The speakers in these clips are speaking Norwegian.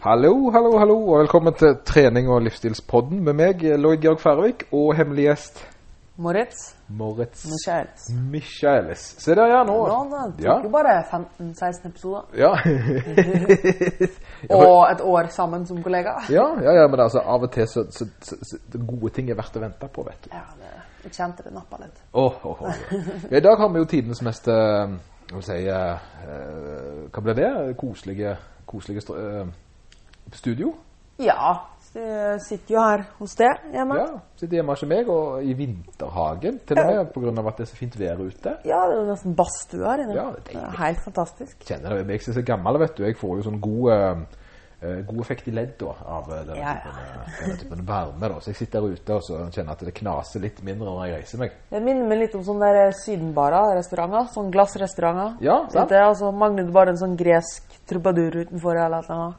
Hallo, hallo, hallo, og velkommen til trening- og livsstilspodden med meg, Lloyd Georg Færøyk, og hemmelig gjest Moritz Moritz Michaelis. Michaelis. Se der, ja, nå. Nå, nå tok Ja. jo bare 15-16 episoder. Ja. Og et år sammen som kollega. ja, ja, ja, men altså, av og til så, så, så, så gode ting er verdt å vente på, vet du. Ja, det, jeg kjente det nappa litt. Åh, åh, åh. I dag har vi jo tidens mest, eh, hva vil si, eh, hva blir det? Koselige, koselige eh, studio. Ja, jeg sitter jo her hos deg hjemme. Ja, sitter hjemme hos meg og i vinterhagen, til og med, av at det er så fint vær ute. Ja, det er jo nesten badstue her inne. Ja, det er helt fantastisk. kjenner det. Jeg er så gammel, vet du. Jeg får jo sånn god, eh, god effekt i ledd da, av eh, denne, Ja, typen, ja. denne typen varme. Da. Så jeg sitter der ute og så kjenner at det knaser litt mindre når jeg reiser meg. Det minner meg litt om sånne der sydenbarer, restauranter. Sånn glassrestauranter. Ja, sant. Det er altså mangler det bare en sånn gresk trubadur utenfor eller noe.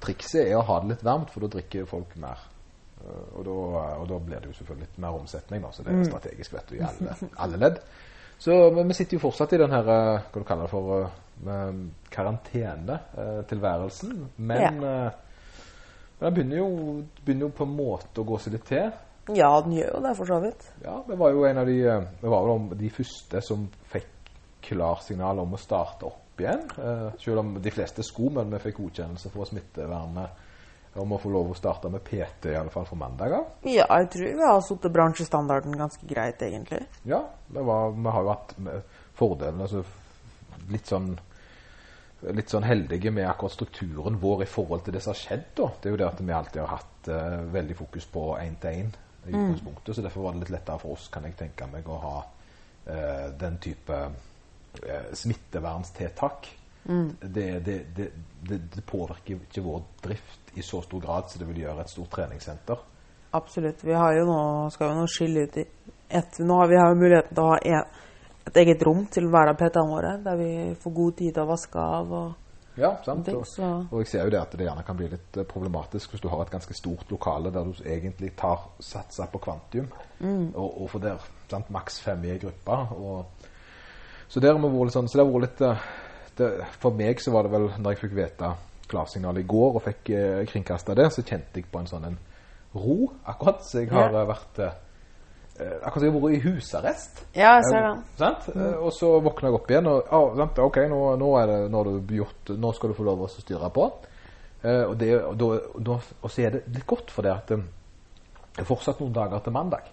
Trikset er å ha det litt varmt, for da drikker folk mer. Eh, Og da, og da blir det jo selvfølgelig litt mer omsetning, da, så det er strategisk vet du, i alle, alle ledd. Så men vi sitter jo fortsatt i den her, eh, hva du kaller det for, eh, karantenetilværelsen. Men eh, men den begynner jo, begynner jo på en måte å gå seg litt til. Ja, den gjør jo det, for så vidt. Ja, vi var jo en av de, vi var jo de første som fikk klarsignal om å starte opp igjen. Eh, selv om de fleste skulle, men vi fikk godkjennelse for smittevernet om å få lov å starte med PT, i alle fall for mandag av. Ja, jeg tror vi har satt bransjestandarden ganske greit, egentlig. Ja, var, vi har jo hatt fordelene fordelen, altså litt sånn litt sånn heldige med akkurat strukturen vår i forhold til det som har skjedd. da. Det er jo det at vi alltid har hatt uh, veldig fokus på én-til-én i utgangspunktet. Så derfor var det litt lettere for oss, kan jeg tenke meg, å ha uh, den type smitteverntiltak. Det, det, det, det, det påvirker ikke vår drift i så stor grad som det vil gjøre et stort treningssenter. Absolutt. Vi har jo nå, skal jo nå skille ut i et, Nå har vi har muligheten til å ha en, et eget rom til hver av PT-ene våre, der vi får god tid til å vaske av og Ja, sant? Og, og jeg ser jo det at det gjerne kan bli litt eh, problematisk hvis du har et ganske stort lokale der du egentlig tar satser på kvantium, og, og får der sant, maks fem i en gruppe. Og, så der vi vært litt sånn, så det har vært litt eh, det, For meg så var det vel, når jeg fikk vite klarsignalet i går og fikk eh, kringkasta det, så kjente jeg på en sånn en ro, akkurat. Så jeg har Ja. eh, vært eh, eh, Akkurat som jeg har vært i husarrest. Ja, jeg ser det. Sant? Eh, Og så våkner jeg opp igjen, og ah, sant? ok, nå, nå, det, nå, gjort, nå skal du få lov å styre på. Eh, og, det, og, da, og, da, og så er det litt godt, for det at det er fortsatt noen dager til mandag.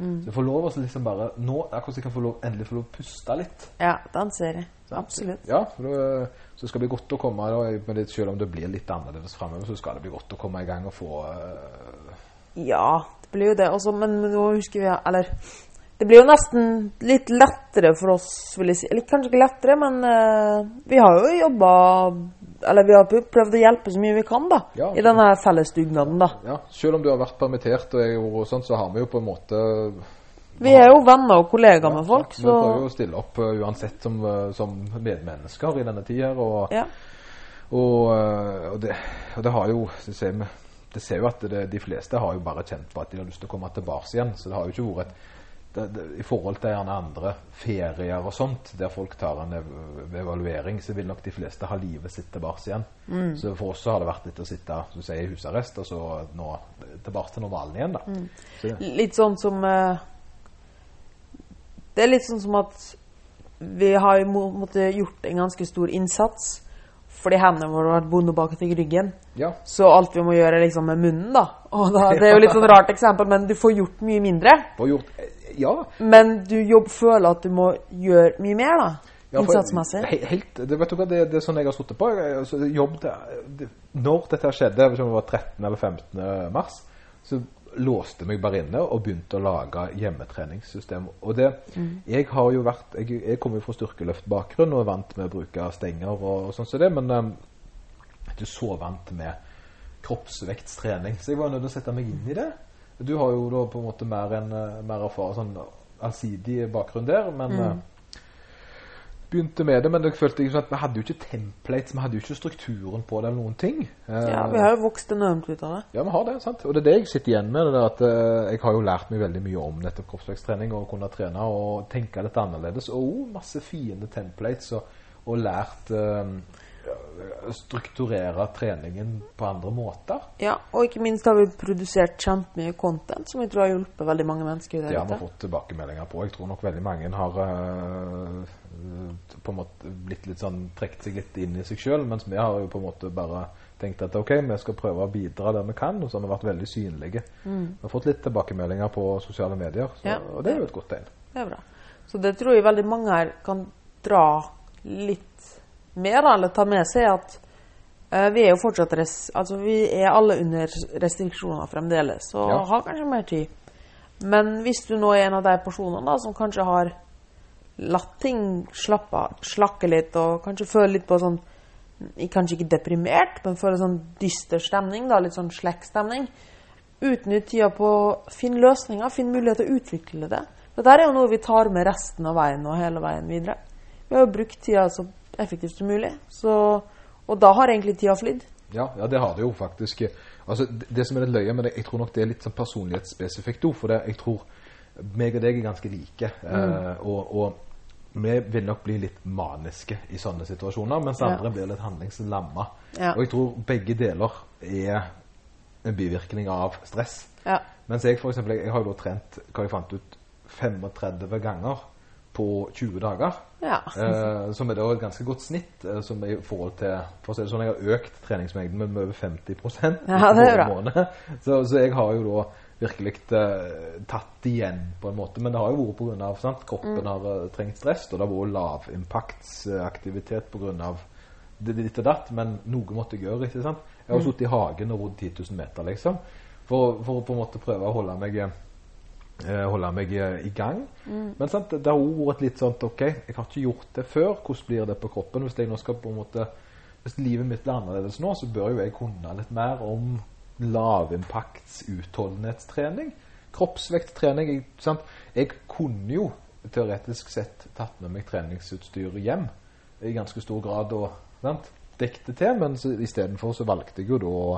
Så jeg får lov å liksom bare Nå akkurat så jeg kan få lov, endelig få lov å puste litt. Ja, den ser jeg. Absolutt. Ja, for det, så skal det bli godt å komme det, Selv om det blir litt annerledes framover, så skal det bli godt å komme i gang og få uh... Ja, det blir jo det. Også, men nå husker vi Eller det blir jo nesten litt lettere for oss, vil jeg si. Eller kanskje ikke lettere, men uh, vi har jo jobba Eller vi har prøvd å hjelpe så mye vi kan, da. Ja. I denne fellesdugnaden, da. Ja, Selv om du har vært permittert, og, jeg, og sånn, så har vi jo på en måte Vi er jo venner og kollegaer med folk, Vi så prøver jo å stille opp uh, uansett som, uh, som medmennesker i denne tida. Og, ja. og, uh, og, det, og det har jo Det ser, vi, det ser jo at det, de fleste har jo bare kjent på at de har lyst til å komme tilbake igjen. Så det har jo ikke vært et det, det, I forhold til gjerne andre ferier og sånt, der folk tar en ev evaluering, så vil nok de fleste ha livet sitt tilbake igjen. Mm. Så for oss så har det vært litt å sitte sier, i husarrest, og så nå tilbake til normalen igjen. da. Mm. Så, Litt sånn som uh, Det er litt sånn som at vi har måttet gjort en ganske stor innsats fordi hendene våre har vært bonde bak til ryggen. ja, Så alt vi må gjøre er liksom med munnen, da. Da, Det er jo litt sånn rart eksempel, men du får gjort mye mindre. Får gjort, ja, Men du jobb, føler at du må gjøre mye mer, da. Ja, Innsatsmessig. he- Helt, det, vet du hva, det, det er sånn jeg har sittet på. Jeg, altså, jobb, det, det, når dette skjedde, jeg vet ikke om det var 13. eller 15. mars, så låste meg bare inne og begynte å lage hjemmetreningssystem. Og det, Jeg har jo vært, jeg, jeg kommer jo fra styrkeløftbakgrunn og er vant med å bruke stenger og, og sånn som det, men um, jeg er ikke så vant med kroppsvektstrening. Så jeg var nødt til å sette meg inn i det. Du har jo da på en måte mer, en, eh, mer erfaring, sånn allsidig bakgrunn der, men eh, begynte med det, men det følte ikke sånn at vi hadde jo ikke templates, vi hadde jo ikke strukturen på det eller noen ting. Eh, Ja, vi har jo vokst enormt ut av det. ja, vi har det, sant? Og det er det jeg sitter igjen med. Det der at Jeg har jo lært meg veldig mye om nettopp kroppsveksttrening og kunne trene og tenke litt annerledes. Og oh, masse fine templates og, og lært eh, strukturere treningen på andre måter. Ja, og ikke minst har vi produsert kjempemye content som jeg tror har hjulpet veldig mange mennesker Det har vi fått tilbakemeldinger på. Jeg tror nok veldig mange har uh, på en måte blitt litt sånn trukket seg litt inn i seg sjøl, mens vi har jo på en måte bare tenkt at ok, vi skal prøve å bidra der vi kan, og så har vi vært veldig synlige. Vi har fått litt tilbakemeldinger på sosiale medier, så, Mm. Ja. og det er jo et godt tegn. Det er bra. Så det tror jeg veldig mange her kan dra litt mer, eller ta med seg at uh, vi er jo fortsatt res Altså vi er alle under restriksjoner fremdeles, og Ja. har kanskje mer tid. Men hvis du nå er en av de personene da som kanskje har latt ting slappe, slakke litt, og kanskje føler litt på sånn Kanskje ikke deprimert, men føler sånn dyster stemning, da, litt sånn slekkstemning. Utnytt tida på å finne løsninger, finne mulighet til å utvikle det. Dette er jo noe vi tar med resten av veien og hele veien videre. Vi har jo brukt tida så effektivt som mulig, så, og da har egentlig tida flydd. Ja, ja, det har det jo faktisk. Altså, det, det som er litt løye med det, jeg tror nok det er litt sånn personlighetsspesifikt òg. for det, jeg tror meg og deg er ganske like. Eh, og, og vi vil nok bli litt maniske i sånne situasjoner, mens Ja. andre blir litt handlingslamma. Ja. Og jeg tror begge deler er en bivirkning av stress. Ja. Mens jeg for eksempel, jeg, jeg har jo da trent, hva jeg fant ut, 35 ganger på 20 dager. Ja. Eh, som er da et ganske godt snitt eh, som i forhold til For å si det sånn, jeg har økt treningsmengden med over 50 Ja, det er bra. Så, så jeg har jo da virkelig eh, tatt igjen på en måte. Men det har jo vært pga. at kroppen Mm. har eh, trengt stress, og det har vært lavimpaktsaktivitet pga. det ditt og datt. Men noe måtte jeg gjøre. ikke sant? Jeg har Mm. sittet i hagen og rodd 10 000 meter, liksom. For, for å på en måte prøve å holde meg eh, holde meg eh, i gang. Men sant, det har også vært litt sånn ok, jeg har ikke gjort det før. Hvordan blir det på kroppen? Hvis jeg nå skal på en måte Hvis livet mitt blir annerledes nå, så bør jo jeg kunne litt mer om lavimpakts utholdenhetstrening. Kroppsvekttrening. Jeg, sant? jeg kunne jo teoretisk sett tatt med meg treningsutstyr hjem i ganske stor grad og sant? dekket det til, men istedenfor så valgte jeg jo da å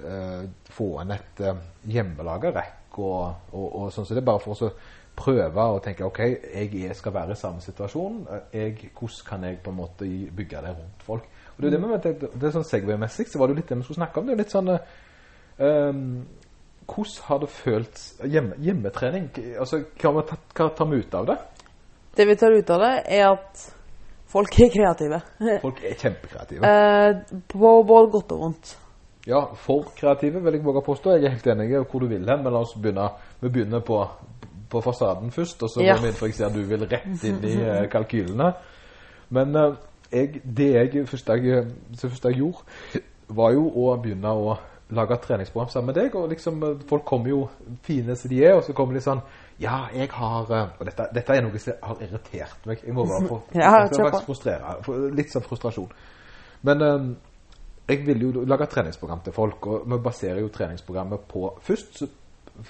eh, få inn et uh, hjemmelaga rekk og, og, og sånn. Så det er bare for å prøve å tenke ok, jeg skal være i samme situasjon. Jeg, hvordan kan jeg på en måte bygge det rundt folk? Og det er det vi tenkte, det er sånn Segway-messig så var det jo litt det vi skulle snakke om. Det er litt sånn eh, ehm, Hvordan har det føltes hjemme, hjemmetrening? Altså, hva, hva tar vi ut av det? Det vi tar ut av det, er at folk er kreative. Folk er kjempekreative. Eh, på både godt og vondt. Ja, for kreative vil jeg våge påstå. Jeg er helt enig i hvor du vil hen, men la oss begynne, vi begynner på, på fasaden først, og så Ja. går vi inn for jeg ser du vil rett inn i eh, kalkylene. Men eh, jeg, det jeg første jeg, første jeg gjorde, var jo å begynne å lage treningsprogram sammen med deg. Og liksom, eh, folk kommer jo fine som de er, og så kommer de sånn Ja, jeg har Og dette, dette er noe som har irritert meg. Jeg må bare få Ja, frustrere. Litt sånn frustrasjon. Men jeg vil jo lage treningsprogram til folk, og vi baserer jo treningsprogrammet på Først,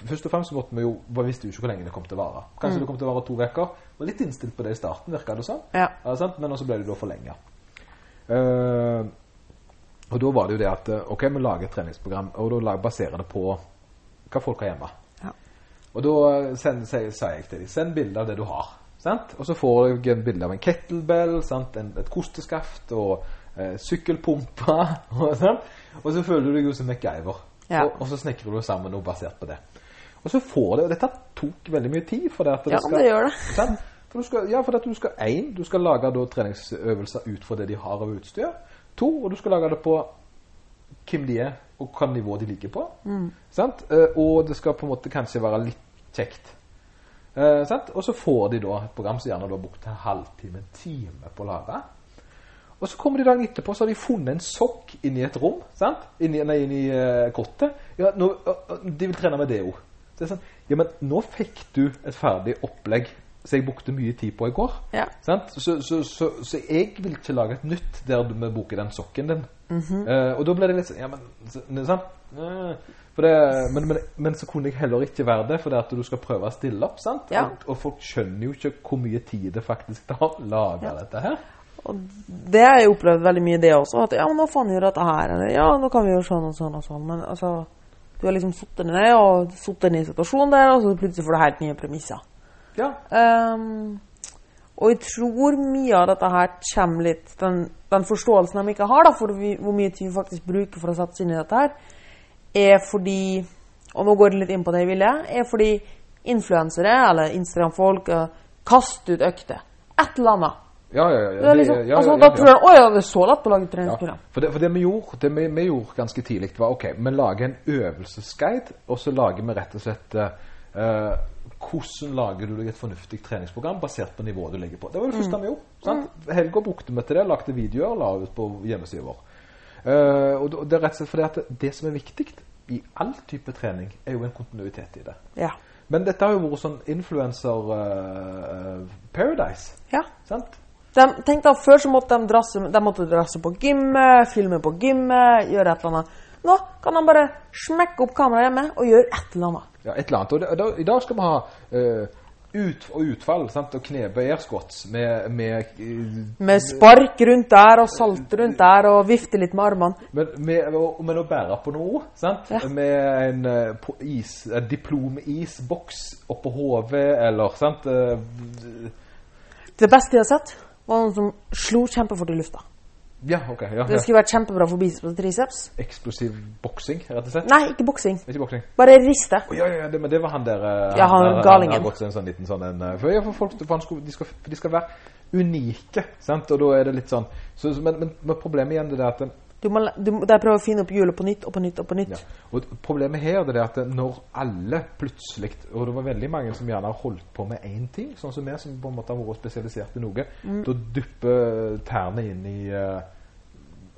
først og fremst måtte vi jo Vi visste jo ikke hvor lenge det kom til å vare. Kanskje det kom til å vare to uker. Var litt innstilt på det i starten, virka det sånn. Ja. Ja, sant? Men så ble det da forlenga. og da var det jo det at eh, OK, vi lager et treningsprogram, og da baserer det på hva folk har hjemme. Ja. Og da eh, send- sier sier jeg til dem send bilde av det du har. Sant? Og så får jeg en bilde av en kettlebell, sant? En, et kosteskaft og eh, sykkelpumpe. Og, sånn. og så føler du deg jo som MacGyver. Ja. Og, og så snekrer du sammen noe basert på det. Og så får det Og dette tok veldig mye tid. For det at Ja, det gjør det. Sant? For du skal, ja, for at du skal én, du skal lage da treningsøvelser ut fra det de har av utstyr. To, og du skal lage det på hvem de er, og hvilket nivå de ligger på. Sant? Eh, og det skal på en måte kanskje være litt kjekt. Eh, sant? Og så får de da et program som gjerne har brukt en halvtime, en time på å lage. Og så kommer de dagen etterpå, så har de funnet en sokk inni et rom. sant? Inni, nei, inni uh, kottet. Ja, nå, øh, de vil trene med det òg. Så det er sånn, ja, men nå fikk du et ferdig opplegg som jeg brukte mye tid på i går. Ja. Sant? Så, så, så, så jeg vil ikke lage et nytt der du må bruke den sokken din. Eh, og da ble det litt sånn Ja, men så, sant? For det, men, men, men så kunne jeg heller ikke være det, for det at du skal prøve å stille opp. sant? Ja. Og, og folk skjønner jo ikke hvor mye tid det faktisk tar å lage dette her. Og det har jeg opplevd veldig mye, det også. At ja, men nå får gjør dette her. Eller ja, nå kan vi gjøre sånn og sånn og sånn. Men altså, du har liksom sittet ned og sittet ned i situasjonen der, og så plutselig får du helt nye premisser. Ja. Um, Og jeg tror mye av dette her kommer litt Den, den forståelsen de ikke har da, for vi, hvor mye tid vi faktisk bruker for å sette oss inn i dette her, er fordi Og nå går det litt inn på det jeg ville. Er fordi influensere eller Instagram-folk eh, kaster ut økter. Et eller annet. Ja, ja, ja. Det er liksom, det- ja, altså, ja, da tror jeg Å ja, det er så lett å lage Ja, treningsprogram. for det, for det vi gjorde, det vi, vi gjorde ganske tidlig, var ok, vi lager en øvelsesguide, og så lager vi rett og slett uh, hvordan lager du deg et fornuftig treningsprogram basert på nivået du ligger på. Det var det første vi gjorde. sant? Helga brukte vi til det, lagde videoer, la ut på hjemmesida vår. Uh, og det- er rett og slett fordi at det, som er viktig i all type trening, er jo en kontinuitet i det. Ja. Men dette har jo vært sånn influencer-paradise. ja. sant? De tenkte at Før så måtte de drasse, de måtte drasse på gymmet, filme på gymmet, gjøre et eller annet. Nå kan de bare smekke opp kameraet hjemme og gjøre et eller annet. Ja, et eller annet. Og da, I dag skal vi ha uh ut og utfall sant? og knebe air med, med, eh, Med spark rundt der og salt rundt der og vifte litt med armene. med, med, men å bære på noe. Sant? Ja. Med en eh, is, en diplom-isboks oppå hodet, eller sant? Det beste jeg har sett, var noen som slo kjempefort i lufta. ja, ok. Ja, Det skulle vært kjempebra for biceps og triceps. Eksplosiv boksing, rett og slett. Nei, ikke boksing. Ikke boksing. Bare riste. Oh, ja, ja, det, men det var han der eh, Ja, han han galingen. har gått en sånn liten sånn en, eh, for, ja, for folk for han skulle, de, skal, de skal være unike, sant? Og da er det litt sånn så, men, men, men problemet igjen det er at den, Du må, du, det er prøver å finne opp hjulet på nytt og på nytt og på nytt. ja. Og problemet her det er at når alle plutselig Og det var veldig mange som gjerne har holdt på med én ting, sånn som vi som på en måte har vært spesialisert i noe, da dupper tærne inn i uh,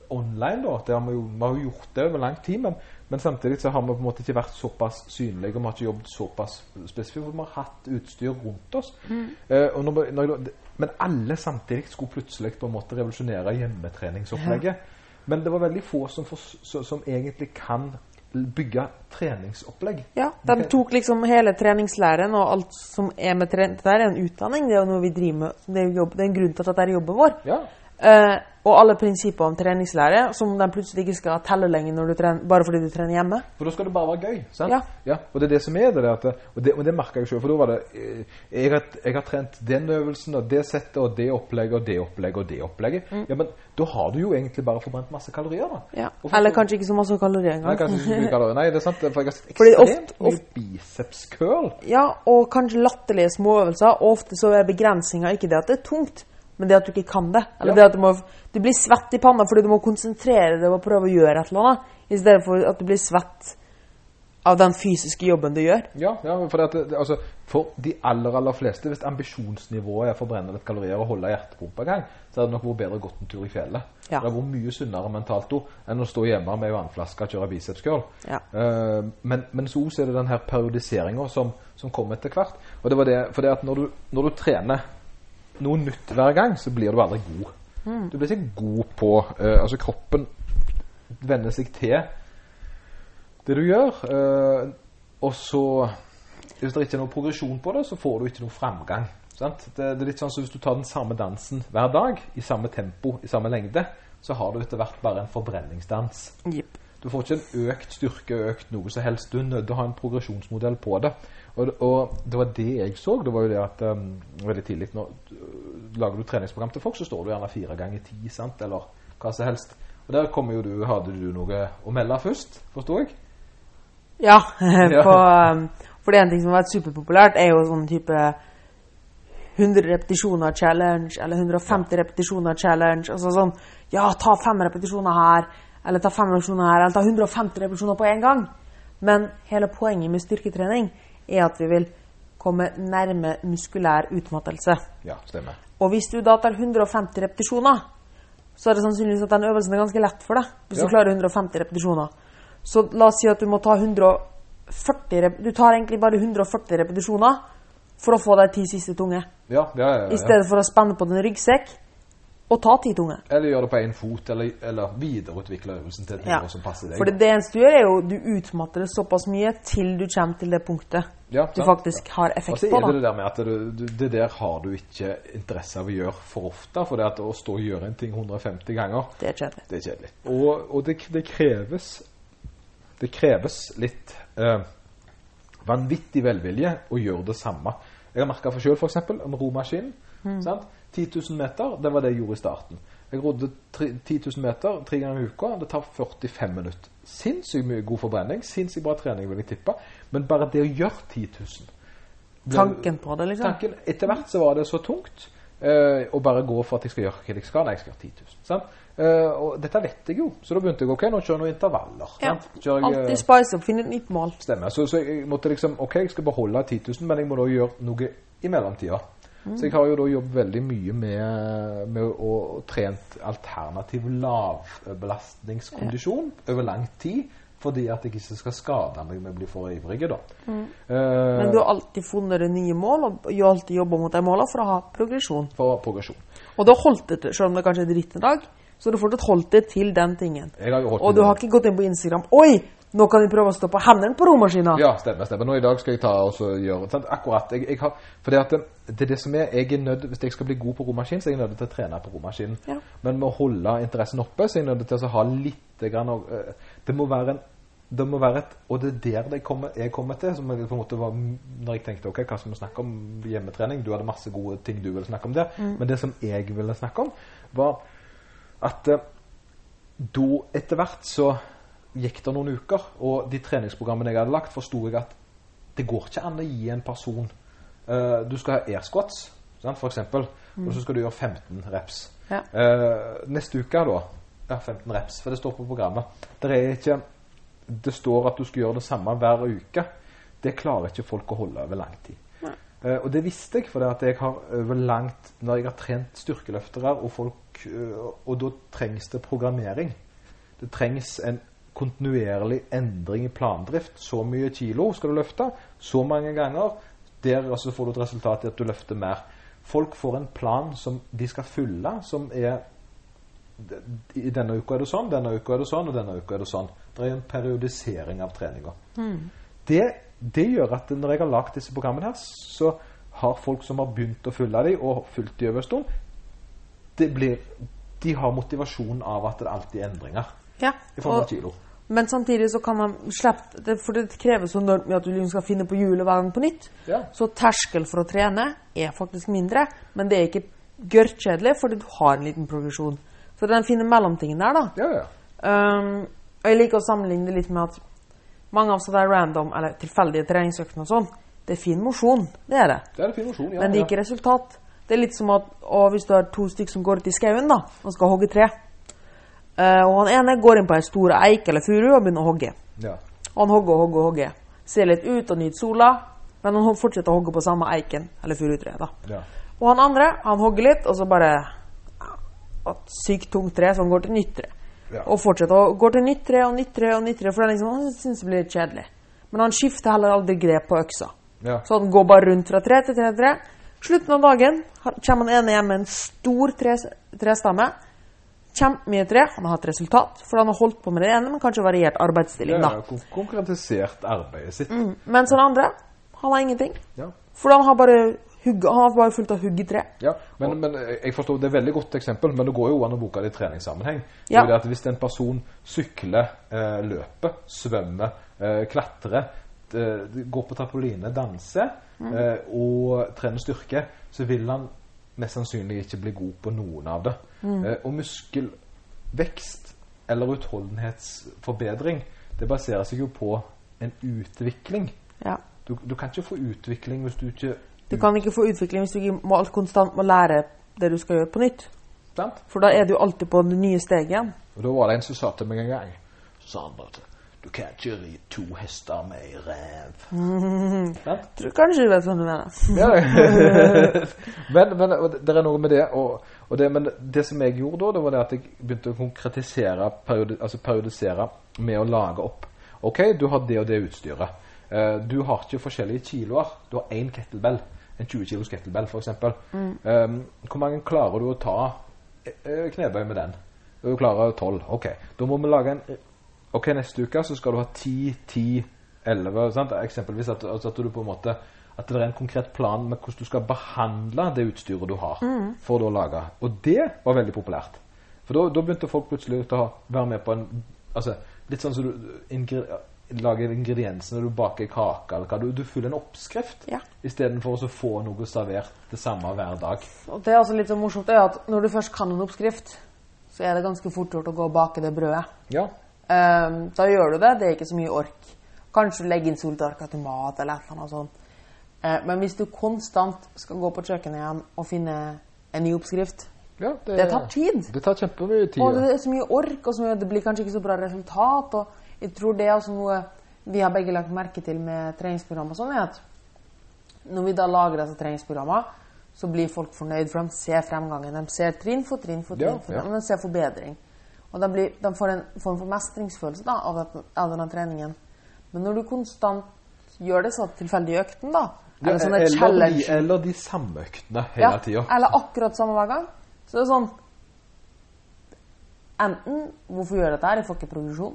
online, da. Det har vi, jo, vi har jo gjort det over lang tid, men, men samtidig så har vi på en måte ikke vært såpass synlige, og vi har ikke jobbet såpass spesifikt, for vi har hatt utstyr rundt oss. Eh, og når, når, men alle samtidig skulle plutselig på en måte revolusjonere hjemmetreningsopplegget. Men det var veldig få som, for, som, egentlig kan bygge treningsopplegg. Ja, De tok liksom hele treningslæren og alt som er med trening. Dette er en utdanning, det er jo noe vi driver med. Det er, jo jobb, det er en grunn til at dette er jobben vår. Ja, Eh, og alle prinsipper om treningslære som de plutselig ikke skal telle lenger når du trener, bare fordi du trener hjemme. For da skal det bare være gøy. sant? Ja. Og det er det som er det. der, og det, og det merka jeg sjøl. For da var det eh, jeg har, jeg har trent den øvelsen og det settet og det opplegget og det opplegget og det opplegget. Ja, Men da har du jo egentlig bare forbrent masse kalorier, da. Ja. For, Eller kanskje ikke så masse kalorier Nei, kanskje ikke så mye kalorier. Nei, det er sant. For jeg har sett ekstremt mye biceps-curl. Ja, og kanskje latterlige småøvelser. Og ofte så er begrensinga ikke det at det er tungt, men det at du ikke kan det. Eller Ja. det at du må Du blir svett i panna fordi du må konsentrere deg og prøve å gjøre et eller annet, i stedet for at du blir svett av den fysiske jobben du gjør. Ja, ja for, det, altså, for de aller aller fleste, hvis ambisjonsnivået er å forbrenne litt kalorier og holde hjertepumpa i gang, så hadde det nok vært bedre å gått en tur i fjellet. Ja. Det hadde vært mye sunnere mentalt da enn å stå hjemme med ei vannflaske og kjøre bicepscurl. Ja. Uh, men, men så er det den her periodiseringa som, som kommer etter hvert. Og det var det, for det at når du, når du trener noe nytt hver gang, så blir du aldri god. Du blir ikke god på uh, Altså, kroppen venner seg til det du gjør. Uh, og så Hvis det ikke er noe progresjon på det, så får du ikke noe framgang. Sant? Det, det er litt sånn som hvis du tar den samme dansen hver dag, i samme tempo, i samme lengde, så har du etter hvert bare en forbrenningsdans. Yep. Du får ikke en økt styrke, økt noe som helst. Du er nødt til å ha en progresjonsmodell på det. Og, og det var det jeg så. Det var jo det at um, veldig tidlig når lager du treningsprogram til folk, så står du gjerne fire ganger ti, sant? eller hva som helst. Og der kommer jo du, hadde du noe å melde først, forsto jeg? Ja, på, um, for det er en ting som har vært superpopulært, er jo sånn type 100 repetisjoner challenge, eller 150 repetisjoner challenge. Altså sånn Ja, ta fem repetisjoner her, eller ta fem repetisjoner her, eller ta 150 repetisjoner på én gang. Men hele poenget med styrketrening er at vi vil komme nærme muskulær utmattelse. Ja, stemmer. Og hvis du da tar 150 repetisjoner, så er det sannsynligvis at den øvelsen er ganske lett for deg. Hvis Ja. du klarer 150 repetisjoner. Så la oss si at du må ta 140 Du tar egentlig bare 140 repetisjoner for å få de ti siste tunge. Ja, ja, ja, ja. I stedet for å spenne på din ryggsekk og ta ti tunge. Eller gjøre det på én fot, eller, eller videreutvikle øvelsen til et Ja. nivå som passer deg. For det, eneste du gjør, er jo du utmatter det såpass mye til du kommer til det punktet Ja, du faktisk faktisk har effekt på. Og så er det det der med at du, du, det der har du ikke interesse av å gjøre for ofte. For det at å stå og gjøre en ting 150 ganger, Det er kjedelig. det er kjedelig. Og, og det, det kreves Det kreves litt eh, vanvittig velvilje å gjøre det samme. Jeg har merka for sjøl f.eks. om romaskinen. Sant? 10 000 meter, det var det jeg gjorde i starten. Jeg rodde 10 000 meter tre ganger i uka. Det tar 45 minutter. Sinnssykt mye god forbrenning. Sinnssykt bra trening, vil jeg tippe. Men bare det å gjøre 10 000 ble- Tanken på det, liksom. Tanken, Etter hvert så var det så tungt uh, å bare gå for at jeg skal gjøre hva jeg skal. Nei, jeg skal gjøre 10 000. Sant? Eh, og dette vet jeg jo, så da begynte jeg ok, nå kjører jeg noen intervaller. Ja. Jeg, eh, Alltid spice opp, finne et nytt mål. Stemmer. Så, så jeg måtte liksom Ok, jeg skal beholde 10 000, men jeg må da gjøre noe i mellomtida. Så jeg har jo da jobbet veldig mye med, med å, å trent alternativ lavbelastningskondisjon over lang tid. Fordi at jeg ikke skal skade meg med å bli for ivrig, da. Uh, Men du har alltid funnet det nye mål, og du har alltid jobba mot de målene for å ha progresjon. for progresjon. Og du har holdt det selv om det kanskje er dritt en dag, så du har fortsatt holdt det til den tingen. Og du har ikke gått inn på Instagram Oi, nå kan vi prøve å stå på hendene på romaskina. Ja, stemmer. stemmer. Nå i dag skal jeg ta og gjøre sant? Akkurat. Jeg, jeg har, for det, at det, er det som er jeg er nødt, Hvis jeg skal bli god på romaskin, så er jeg nødt til å trene på romaskinen. Ja. Men med å holde interessen oppe, så er jeg nødt til å ha litt grann, eh, Det må være en det må være et, Og det er der det kommer, jeg kommer til. som jeg på en måte var, Når jeg tenkte ok, hva skal vi snakke om hjemmetrening? Du hadde masse gode ting du ville snakke om der. Men det som jeg ville snakke om, var at eh, da etter hvert så gikk det noen uker, og de treningsprogrammene jeg hadde lagt, forsto jeg at det går ikke an å gi en person uh, Du skal ha air squats, sant, for eksempel, og så skal du gjøre 15 reps. Ja. Uh, neste uke, da Ja, 15 reps, for det står på programmet. Det er ikke Det står at du skal gjøre det samme hver uke. Det klarer ikke folk å holde over lang tid. Uh, og det visste jeg, for det at jeg har over langt Når jeg har trent styrkeløftere og folk Og da trengs det programmering. Det trengs en kontinuerlig endring i plandrift. Så mye kilo skal du løfte, så mange ganger. Der altså får du et resultat i at du løfter mer. Folk får en plan som de skal fylle, som er i denne uka er det sånn, denne uka er det sånn, og denne uka er det sånn. Det er en periodisering av treninga. Det, det gjør at når jeg har lagd disse programmene her, så har folk som har begynt å følge dem, og fulgt dem over en stund, blir, de har motivasjon av at det alltid er endringer Ja. Og, kilo. Men samtidig så kan man slippe det, For det krever så enormt mye at du liksom skal finne på hjulet hver gang på nytt. Ja. Så terskel for å trene er faktisk mindre, men det er ikke gørrkjedelig, fordi du har en liten progresjon. Så den fine mellomtingen der, da. Ja, ja. Um, og jeg liker å sammenligne det litt med at mange av sånne random eller tilfeldige treningsøktene og sånn, det er fin mosjon. Det er det. Det er fin motion, ja. Men det er ikke resultat. Det er litt som at å, hvis du har to stykker som går ut i skauen da, og skal hogge tre. Eh, og han ene går inn på ei stor eik eller furu og begynner å hogge. ja. Han hogger og hogger og hogger. Ser litt ut og nyter sola, men han fortsetter å hogge på samme eiken eller furutreet. ja. Og han andre, han hogger litt, og så bare et sykt tungt tre, så han går til nytt tre. Ja. Og fortsetter å gå til nytt tre og nytt tre og nytt tre, for liksom, han syns det blir litt kjedelig. Men han skifter heller aldri grep på øksa. ja. Så han går bare rundt fra tre til tre til tre. Slutten av dagen kommer han ene hjem med en stor tre, trestamme. Kjempemye tre. Han har hatt resultat, for han har holdt på med det ene, men kanskje variert arbeidsstilling, da. ja. Konkretisert arbeidet sitt. Mm. Mens han andre, han har ingenting. Ja. For han har bare hugg, han har bare fullt av hugg i tre. Ja, men, men jeg forstår, det er et veldig godt eksempel, men det går jo an å bruke det i treningssammenheng. Ja. det at Hvis en person sykler, eh, løper, svømmer, eh, klatrer, eh, går på trampoline, danser mm. og trener styrke, så vil han mest sannsynlig ikke bli god på noen av det. Eh, og muskelvekst eller utholdenhetsforbedring, det baserer seg jo på en utvikling. Ja. Du, du kan ikke få utvikling hvis du ikke Du kan ikke få utvikling hvis du ikke må, konstant må lære det du skal gjøre, på nytt. Stant? For da er du alltid på det nye steget igjen. Og da var det en som sa til meg en gang Så sa han at du kan ikke ri to hester med ei rev. Mm. Tror kanskje du vet hva du mener. Ja. men, men det er noe med det, og, og det Men det som jeg gjorde da, det var det at jeg begynte å konkretisere, periodi, altså periodisere med å lage opp. OK, du har det og det utstyret. Uh, du har ikke forskjellige kiloer. Du har én kettlebell. En 20 kilos kettlebell, f.eks. Um, hvor mange klarer du å ta eh, knebøy med den? Du klarer 12. OK. Da må vi lage en Ok, neste uke så skal du ha 10, 10, 11 sant? Eksempelvis at, altså at du på en måte At det er en konkret plan med hvordan du skal behandle det utstyret du har. For da å lage. Og det var veldig populært. For da begynte folk plutselig å være med på en altså, Litt sånn som du ingre, lager ingrediensene du baker kake eller hva. Du, du følger en oppskrift Ja. istedenfor å få noe servert det samme hver dag. Og det er også litt så morsomt er at når du først kan en oppskrift, så er det ganske fort gjort å gå og bake det brødet. Ja. Ehm, da gjør du det. Det er ikke så mye ork. Kanskje du legger inn soltørka til mat eller et eller annet sånt. Uh, men hvis du konstant skal gå på kjøkkenet igjen og finne en ny oppskrift ja Det tar tid. Det tar kjempemye tid. Og det er så mye ork, og så mye, det blir kanskje ikke så bra resultat. Og jeg tror det er også noe vi har begge lagt merke til med treningsprogram og sånn, er at når vi da lager disse treningsprogrammene, så blir folk fornøyd, for de ser fremgangen. De ser trinn for trinn for trinn, Ja, for ja. trinn, men de ser forbedring. Og de, blir, de får en form for mestringsfølelse da, av, det, av denne treningen. Men når du konstant gjør det sånn tilfeldig i økten, da, Ja, eller sånne eller, de, eller de samme øktene hele ja, tida. Eller akkurat samme hver gang. Så det er sånn Enten hvorfor gjør jeg dette her, jeg får ikke progresjon.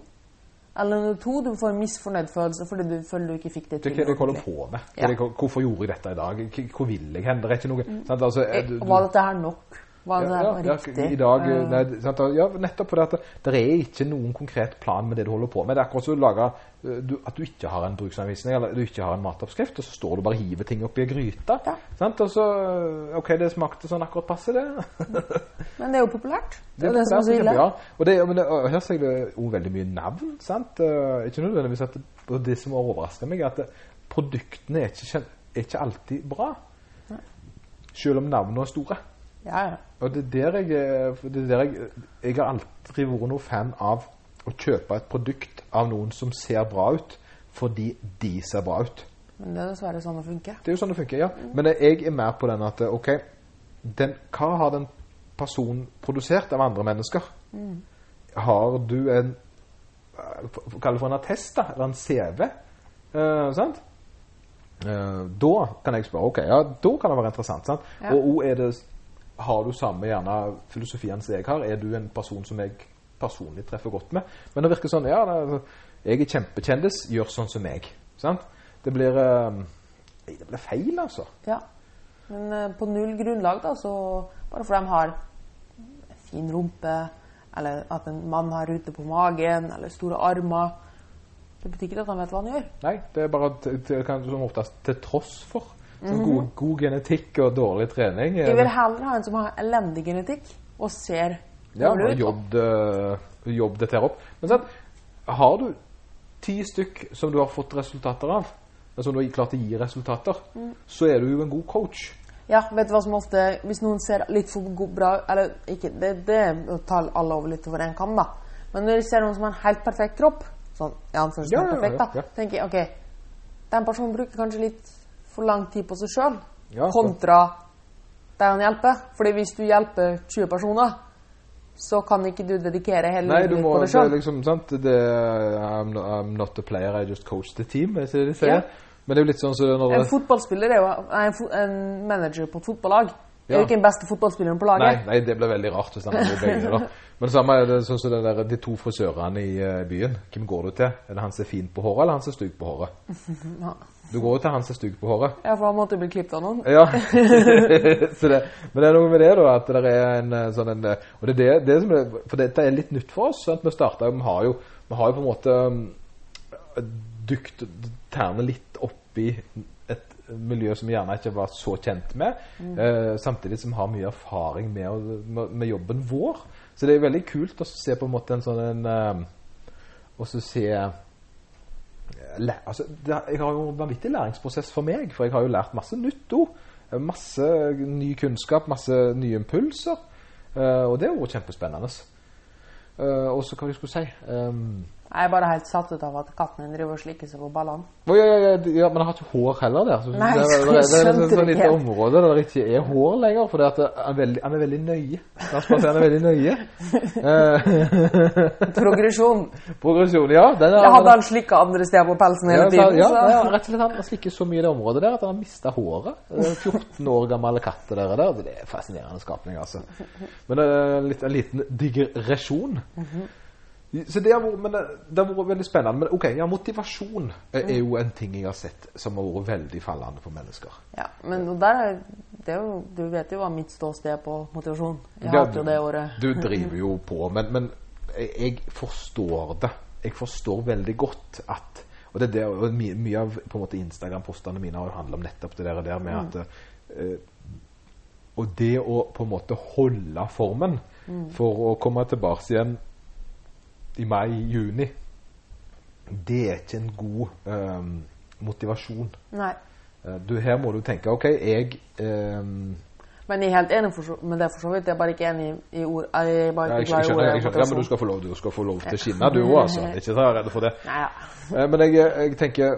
Eller nummer to, du får en misfornøyd følelse fordi du føler du ikke fikk det Det til. er jeg holder på med. Ja. hvorfor gjorde jeg dette i dag? Hvor vil jeg hen? Det er ikke noe sant? Altså, Eh, du, Var dette her nok? Det ja, er ja, riktig? I dag, Eh, nei, sant? Ja, nettopp fordi at det er ikke noen konkret plan med det du holder på med. Det er akkurat som å lage, eh, du, at du ikke har en bruksanvisning eller du ikke har en matoppskrift, og så står du bare og hiver ting oppi ei gryte. Ja. Sant? Og så OK, det smakte sånn akkurat passe, det. Men det er jo populært. Det er jo det som er så ille. Ja. Og, det, men det, og her sier det jo veldig mye navn. sant? Uh, ikke nødvendigvis at det, og det som overrasker meg, er at det, produktene er ikke, er ikke alltid bra. Selv om navnene er store. Ja, ja. Og det er der jeg, er- det er der jeg, jeg har aldri vært noen fan av å kjøpe et produkt av noen som ser bra ut, fordi de ser bra ut. Men det er dessverre sånn det funker. Det er jo sånn det funker, ja. Men jeg er mer på den at OK, den, hva har den personen produsert av andre mennesker? Har du en eh, Kall det for en attest, da, eller en CV. eh, sant? Eh, da kan jeg spørre OK, ja, da kan det være interessant. sant? Ja. Og også er det Har du samme gjerne filosofien som jeg har? Er du en person som jeg personlig treffer godt med? Men det virker sånn Ja, det, jeg er kjempekjendis, gjør sånn som meg. Sant? Det blir eh, Det blir feil, altså. Ja. Men eh, på null grunnlag, da, så bare fordi de har fin rumpe, eller at en mann har rute på magen, eller store armer Det betyr ikke at han vet hva han gjør. Nei, det er bare til, til, som oftest til tross for. Sånn god, god genetikk og dårlig trening. Jeg vil heller ha en som har elendig genetikk og ser Ja, dårlig ut. jobb, jobb dette her opp. Men sant, har du ti stykk som du har fått resultater av, som du har klart å gi resultater, så er du jo en god coach. Ja, vet du hva som ofte Hvis noen ser litt for god, bra Eller ikke, det, det tar alle over litt over en kam, da. Men når du ser noen som har en helt perfekt kropp, sånn Ja, ja, perfekt, ja, da, ja. tenker jeg OK, den personen bruker kanskje litt for lang tid på seg sjøl, Ja, kontra deg han hjelper. Fordi hvis du hjelper 20 personer, så kan ikke du dedikere hele Nei, livet ditt på er sjøl. liksom, sant, det I'm, not, I'm not a player, I just coach the team, er det det de sier? Ja. Men det er jo litt sånn når En fotballspiller er jo nei, en, en manager på et fotballag. Det er jo ikke den beste fotballspilleren på laget. Nei, nei, det blir veldig rart hvis han gjør begge da. Men det samme er det sånn som der, de to frisørene i eh, byen. Hvem går du til? Er det han som er fin på håret, eller han som er stygg på håret? Du går jo til han som stuger på håret. Ja, for han måtte bli klippet av noen. Ja. så det, men det er noe med det, da, at det er en eh, sånn en eh, Og det er det, det som er For dette er litt nytt for oss. Sant? Vi starta Vi har jo, på en måte um, dykt tærne litt opp i et miljø som vi gjerne ikke var så kjent med. Eh, samtidig som vi har mye erfaring med, med, med jobben vår. Så det er veldig kult å se på en måte en sånn en eh, så se altså, det, Jeg har jo en vanvittig læringsprosess for meg, for jeg har jo lært masse nytt òg. Masse ny kunnskap, masse nye impulser. Eh, og det har vært kjempespennende. Eh, og så hva jeg skulle si um, Jeg er bare helt satt ut av at katten din driver og slikker seg på ballene. Å, ja, ja, ja, men han har ikke hår heller der. Så Nei, det, det, det, det, er et sånn lite område der det ikke er hår lenger. For han, er er veldig nøye. Han er veldig nøye. Eh, Progresjon. progresjon, ja. Den er, hadde han slikka andre steder på pelsen hele tiden. ja, så- ja, rett og slett han slikker så mye i det området der at han har mista håret. Det er 14 år gamle katter der, der. Det er fascinerende skapning, altså. Men det er en liten digresjon. Så det har vært, men det, det har vært veldig spennende. Men ok, ja, motivasjon er, jo en ting jeg har sett som har vært veldig fallende for mennesker. Ja, men der er, det er jo, du vet jo hva mitt ståsted er på motivasjon. Jeg Ja, hater jo det året. Du driver jo på, men, men jeg, forstår det. jeg forstår veldig godt at Og det er det, og mye, mye av på en måte Instagram-postene mine har jo handla om nettopp det der, der med at eh, Og det å på en måte holde formen for å komme tilbake igjen i mai-juni, det er ikke en god eh, motivasjon. Nei. Eh, du, her må du tenke OK, jeg eh, Men jeg er helt enig for så, med det, for så vidt. Jeg er bare ikke enig i, i ord. Jeg er bare Ja, ikke jeg glad i ordet jeg skjønner. Ja, men du skal få lov, du skal få lov til å skinne, du òg, altså. Ikke vær redd for det. Nei, ja. Eh, Men jeg, jeg tenker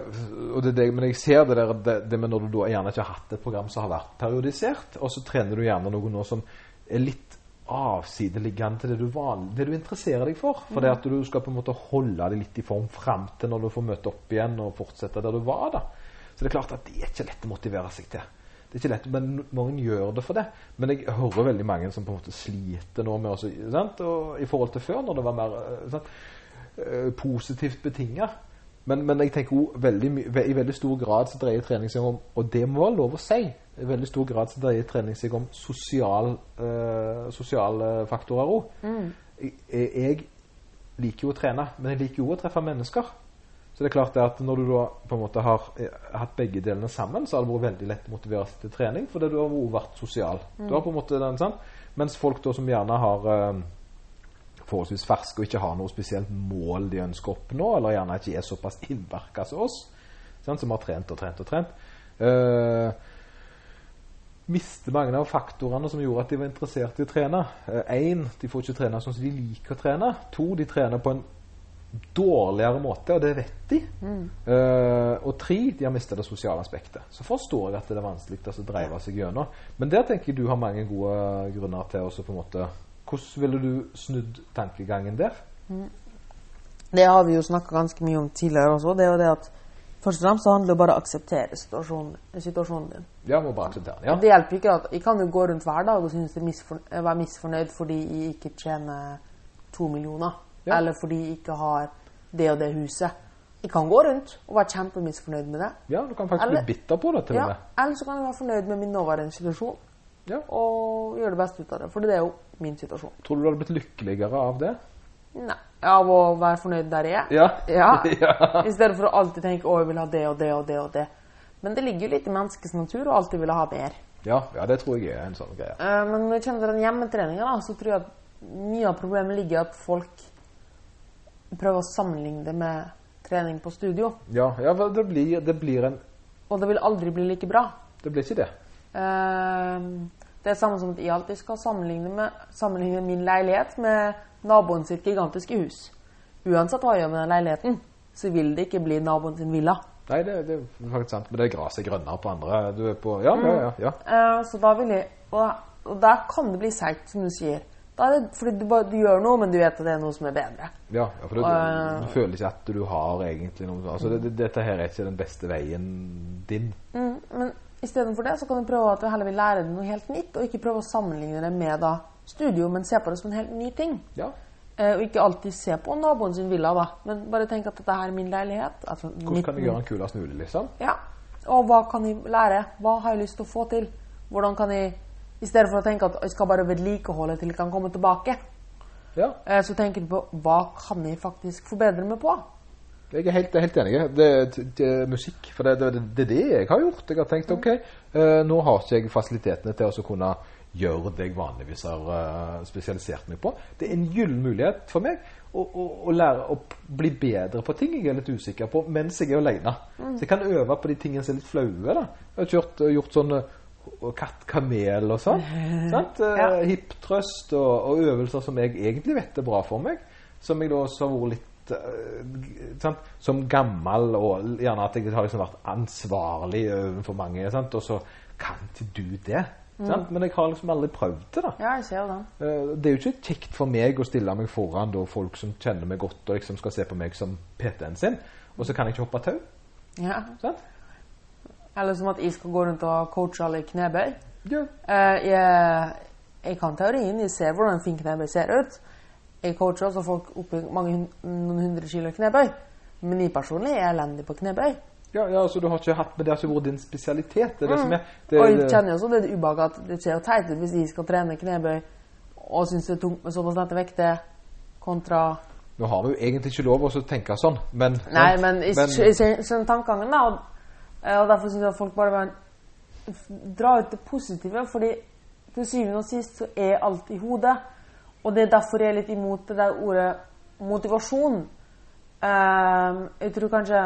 og det, det, Men jeg ser det der det, det med når du da gjerne ikke har hatt et program som har vært periodisert, og så trener du gjerne noe nå som er litt avsideliggende til det du, van, det du interesserer deg for. For det at du skal på en måte holde deg litt i form fram til når du får møte opp igjen og fortsette der du var. da. Så det er klart at det er ikke lett å motivere seg til. Det er ikke lett, men Mange gjør det for det. Men jeg hører veldig mange som på en måte sliter nå med også, sant? Og, i forhold til før, når det var mer eh, sant? eh, positivt betinga. Men, men jeg tenker også veldig, i veldig stor grad så dreier trening seg om Og det må være lov å si. I veldig stor grad så dreier trening seg om sosial, eh, sosiale faktorer òg. Jeg, jeg liker jo å trene, men jeg liker jo å treffe mennesker. Så det er klart at når du da på en måte har eh, hatt begge delene sammen, så har det vært veldig lett å motivere seg til trening, fordi du har også vært sosial. Du har på en måte den, sånn. Mens folk da som gjerne har eh, forholdsvis ferske og ikke har noe spesielt mål de ønsker å oppnå, eller gjerne ikke er såpass innverka som oss, sånn, som har trent og trent og trent, eh, mister mange av faktorene som gjorde at de var interessert i å trene. Én, de får ikke trene sånn som de liker å trene. To, de trener på en dårligere måte, og det vet de. Eh, og tre, de har mista det sosiale aspektet. Så forstår jeg at det er vanskelig å dreive seg gjennom. Men der tenker jeg du har mange gode grunner til å på en måte Hvordan ville du snudd tankegangen der? Det har vi jo snakka ganske mye om tidligere også. Det er jo det at først og fremst så handler det bare om å akseptere situasjonen, situasjonen din. Ja, må bare akseptere den. Ja. Det hjelper ikke at Jeg kan jo gå rundt hver dag og synes det er være misfornøyd fordi jeg ikke tjener to millioner. Ja. Eller fordi jeg ikke har det og det huset. Jeg kan gå rundt og være kjempemisfornøyd med det. ja, du kan faktisk Eller- bli bitter på det, til Ja, med. eller så kan jeg være fornøyd med min nåværende situasjon Ja. og gjøre det beste ut av det. For det er jo min situasjon. Tror du du hadde blitt lykkeligere av det? Nei, Av å være fornøyd der jeg er. Ja. Ja. ja. I stedet for å alltid tenke 'Å, jeg vil ha det og det og det og det'. Men det ligger jo litt i menneskets natur å alltid ville ha mer. Ja, ja, det tror jeg er en sånn greie. Uh, Men når jeg kjenner til den hjemmetreninga, så tror jeg at mye av problemet ligger i at folk prøver å sammenligne det med trening på studio. Ja, ja det blir, det blir en Og det vil aldri bli like bra. Det blir ikke det. Uh, Det er samme som at jeg alltid skal sammenligne, med, sammenligne min leilighet med naboen sitt gigantiske hus. Uansett hva jeg gjør med den leiligheten, så vil det ikke bli naboen sin villa. Nei, det, det er faktisk sant. Men det er gresset grønnere på andre. Du er på Ja, ja, ja. ja. Uh, Så da vil jeg Og, og der kan det bli seigt, som du sier. Da er det fordi du, bare, du gjør noe, men du vet at det er noe som er bedre. ja, ja for du, uh, du føler ikke at du har egentlig noe Altså, det, det, dette her er ikke den beste veien din. Mm, men istedenfor det så kan du prøve at du heller vil lære deg noe helt nytt, og ikke prøve å sammenligne det med da studio, men se på det som en helt ny ting. Ja. Eh, og ikke alltid se på naboen sin villa, da, men bare tenk at dette her er min leilighet. Altså, Hvordan kan jeg gjøre den kulest mulig, liksom? Ja. Og hva kan jeg lære? Hva har jeg lyst til å få til? Hvordan kan jeg I stedet for å tenke at jeg skal bare vedlikeholde til jeg kan komme tilbake, Ja. eh, så tenker du på hva kan jeg faktisk forbedre meg på? Jeg er helt, er helt enig. Det, det, det er musikk. For det, det, det er det jeg har gjort. Jeg har tenkt OK, eh, nå har ikke jeg fasilitetene til å kunne gjøre det jeg vanligvis har eh, spesialisert meg på. Det er en gyllen mulighet for meg å, å, å lære å bli bedre på ting jeg er litt usikker på mens jeg er alene. Så jeg kan øve på de tingene som er litt flaue. da. Jeg har kjørt, gjort sånn eh, katt-kamel og sånn. sant? Eh, Ja. Hip-trøst og, og øvelser som jeg egentlig vet er bra for meg. Som jeg da også har vært litt eh, sant? Som gammel og gjerne at jeg har liksom vært ansvarlig overfor mange. Sant? Og så kan ikke du det. Sant? Men jeg har liksom aldri prøvd det. da Ja, jeg ser Det. Eh, Det er jo ikke kjekt for meg å stille meg foran da, folk som kjenner meg godt og liksom skal se på meg som PT-en sin, og så kan jeg ikke hoppe tau. Ja. Sant? Eller som at jeg skal gå rundt og coache alle i knebøy. Ja. Eh, jeg, jeg kan teorien, jeg ser hvordan en fin knebøy ser ut. Jeg coacher også folk oppi mange noen hundre kilo knebøy. Men jeg personlig er elendig på knebøy. Ja, ja, så du har ikke hatt Men det har ikke vært din spesialitet. Det er det som er det, Og jeg kjenner jo også det ubehaget at det ser teit ut hvis jeg skal trene knebøy og syns det er tungt med såpass lette vekter, kontra Nå har vi jo egentlig ikke lov å tenke sånn, men Nei, sant? men jeg skjønner tankegangen, da. Og, og derfor syns jeg at folk bare bør dra ut det positive. fordi til syvende og sist så er alt i hodet. Og det er derfor jeg er litt imot det der ordet motivasjon. Ehm, jeg tror kanskje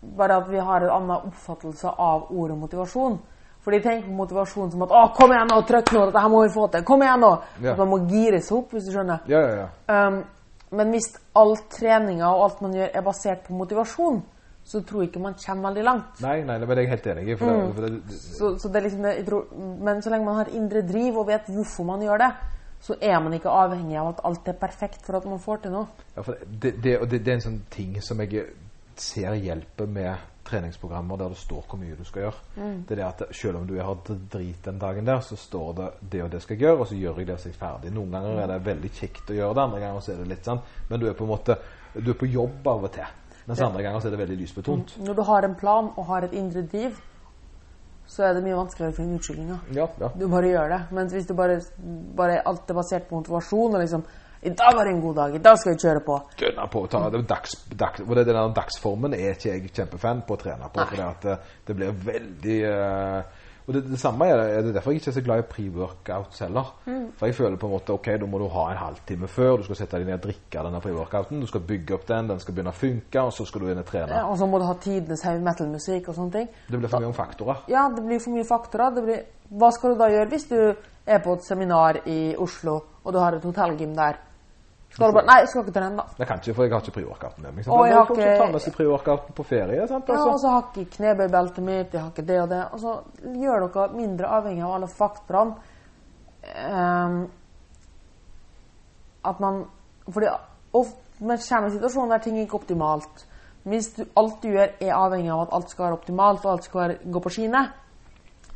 bare at vi har en annen oppfattelse av ordet motivasjon. For de tenker på motivasjon som at 'Å, kom igjen nå, trykk nå, dette må vi få til'. Kom igjen nå! Ja. At man må gire seg opp, hvis du skjønner. Ja, ja, ja. Um, men hvis all treninga og alt man gjør er basert på motivasjon, så tror jeg ikke man kommer veldig langt. Nei, nei, det er jeg helt enig i. Det, Så, så liksom det, tror, men så lenge man har indre driv og vet hvorfor man gjør det, så er man ikke avhengig av at alt er perfekt for at man får til noe. Ja, for det, det, det, det er en sånn ting som jeg ser hjelper med treningsprogrammer der det står hvor mye du skal gjøre. Det er det at selv om du har drit den dagen der, så står det det og det skal jeg gjøre, og så gjør jeg det er ferdig. Noen ganger er det veldig kjekt å gjøre det, andre ganger så er det litt sånn. Men du er på en måte du er på jobb av og til. Mens andre ganger så er det veldig lysbetont. Når du har en plan og har et indre driv, så er det mye vanskeligere å finne utskillinga. Ja, ja. Du bare gjør det. Mens hvis du bare, bare alt er basert på motivasjon og liksom 'I dag var det en god dag. I dag skal vi kjøre på.' Gønne på ta det dags, dags, det, den der dagsformen er ikke jeg kjempefan på å trene på. For det, det, det blir veldig uh, Og det, det samme er det, er derfor jeg ikke er så glad i pre-workouts heller. For jeg føler på en måte ok, da må du ha en halvtime før. Du skal sette deg ned og drikke denne pre-workouten. Du skal bygge opp den, den skal begynne å funke, og så skal du inn og trene. Ja, og så må du ha tidenes heavy metal-musikk og sånne ting. Det blir for mye om faktorer. Ja, det blir for mye faktorer. Det blir, hva skal du da gjøre hvis du er på et seminar i Oslo, og du har et hotellgym der? Skal du bare Nei, jeg skal ikke trene, da. Jeg kan ikke, for jeg har ikke pre-workouten med meg. Å, jeg har ikke- ta med seg pre-workouten på ferie. Sant? Ja, Altså. og så har ikke knebøybeltet mitt, jeg har ikke det og det. Og så gjør dere mindre avhengig av alle faktorene. um, at man Fordi ofte man kommer i situasjoner der ting er ikke er optimalt. Hvis du, alt du gjør, er avhengig av at alt skal være optimalt, og alt skal være, gå på skinner,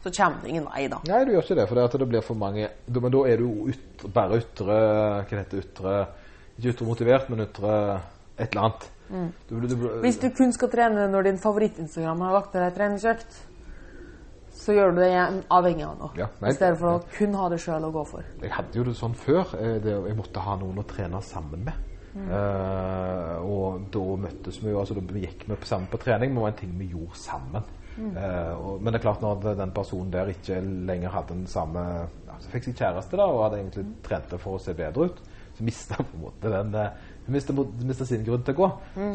så kommer det ingen vei, da. Nei, du gjør ikke det, for det, det blir for mange Men da er du ut, bare ytre Hva det heter ytre Ikke ytre motivert, men ytre et eller annet. Du, du, du, Hvis du kun skal trene når din favoritt-Instagram har lagt ned deg treningsøkt, så gjør du det igjen avhengig av noe. Ja, nei, I stedet for å kun ha det sjøl å gå for. Jeg hadde jo det sånn før. eh, Det, jeg måtte ha noen å trene sammen med. Eh, og da møttes vi jo, altså da gikk vi på- sammen på trening, men det var en ting vi gjorde sammen. Eh, og, men det er klart når den personen der ikke lenger hadde den samme altså Fikk seg kjæreste da, og hadde egentlig trent det for å se bedre ut, så mista på en måte den eh, Mista sin grunn til å gå.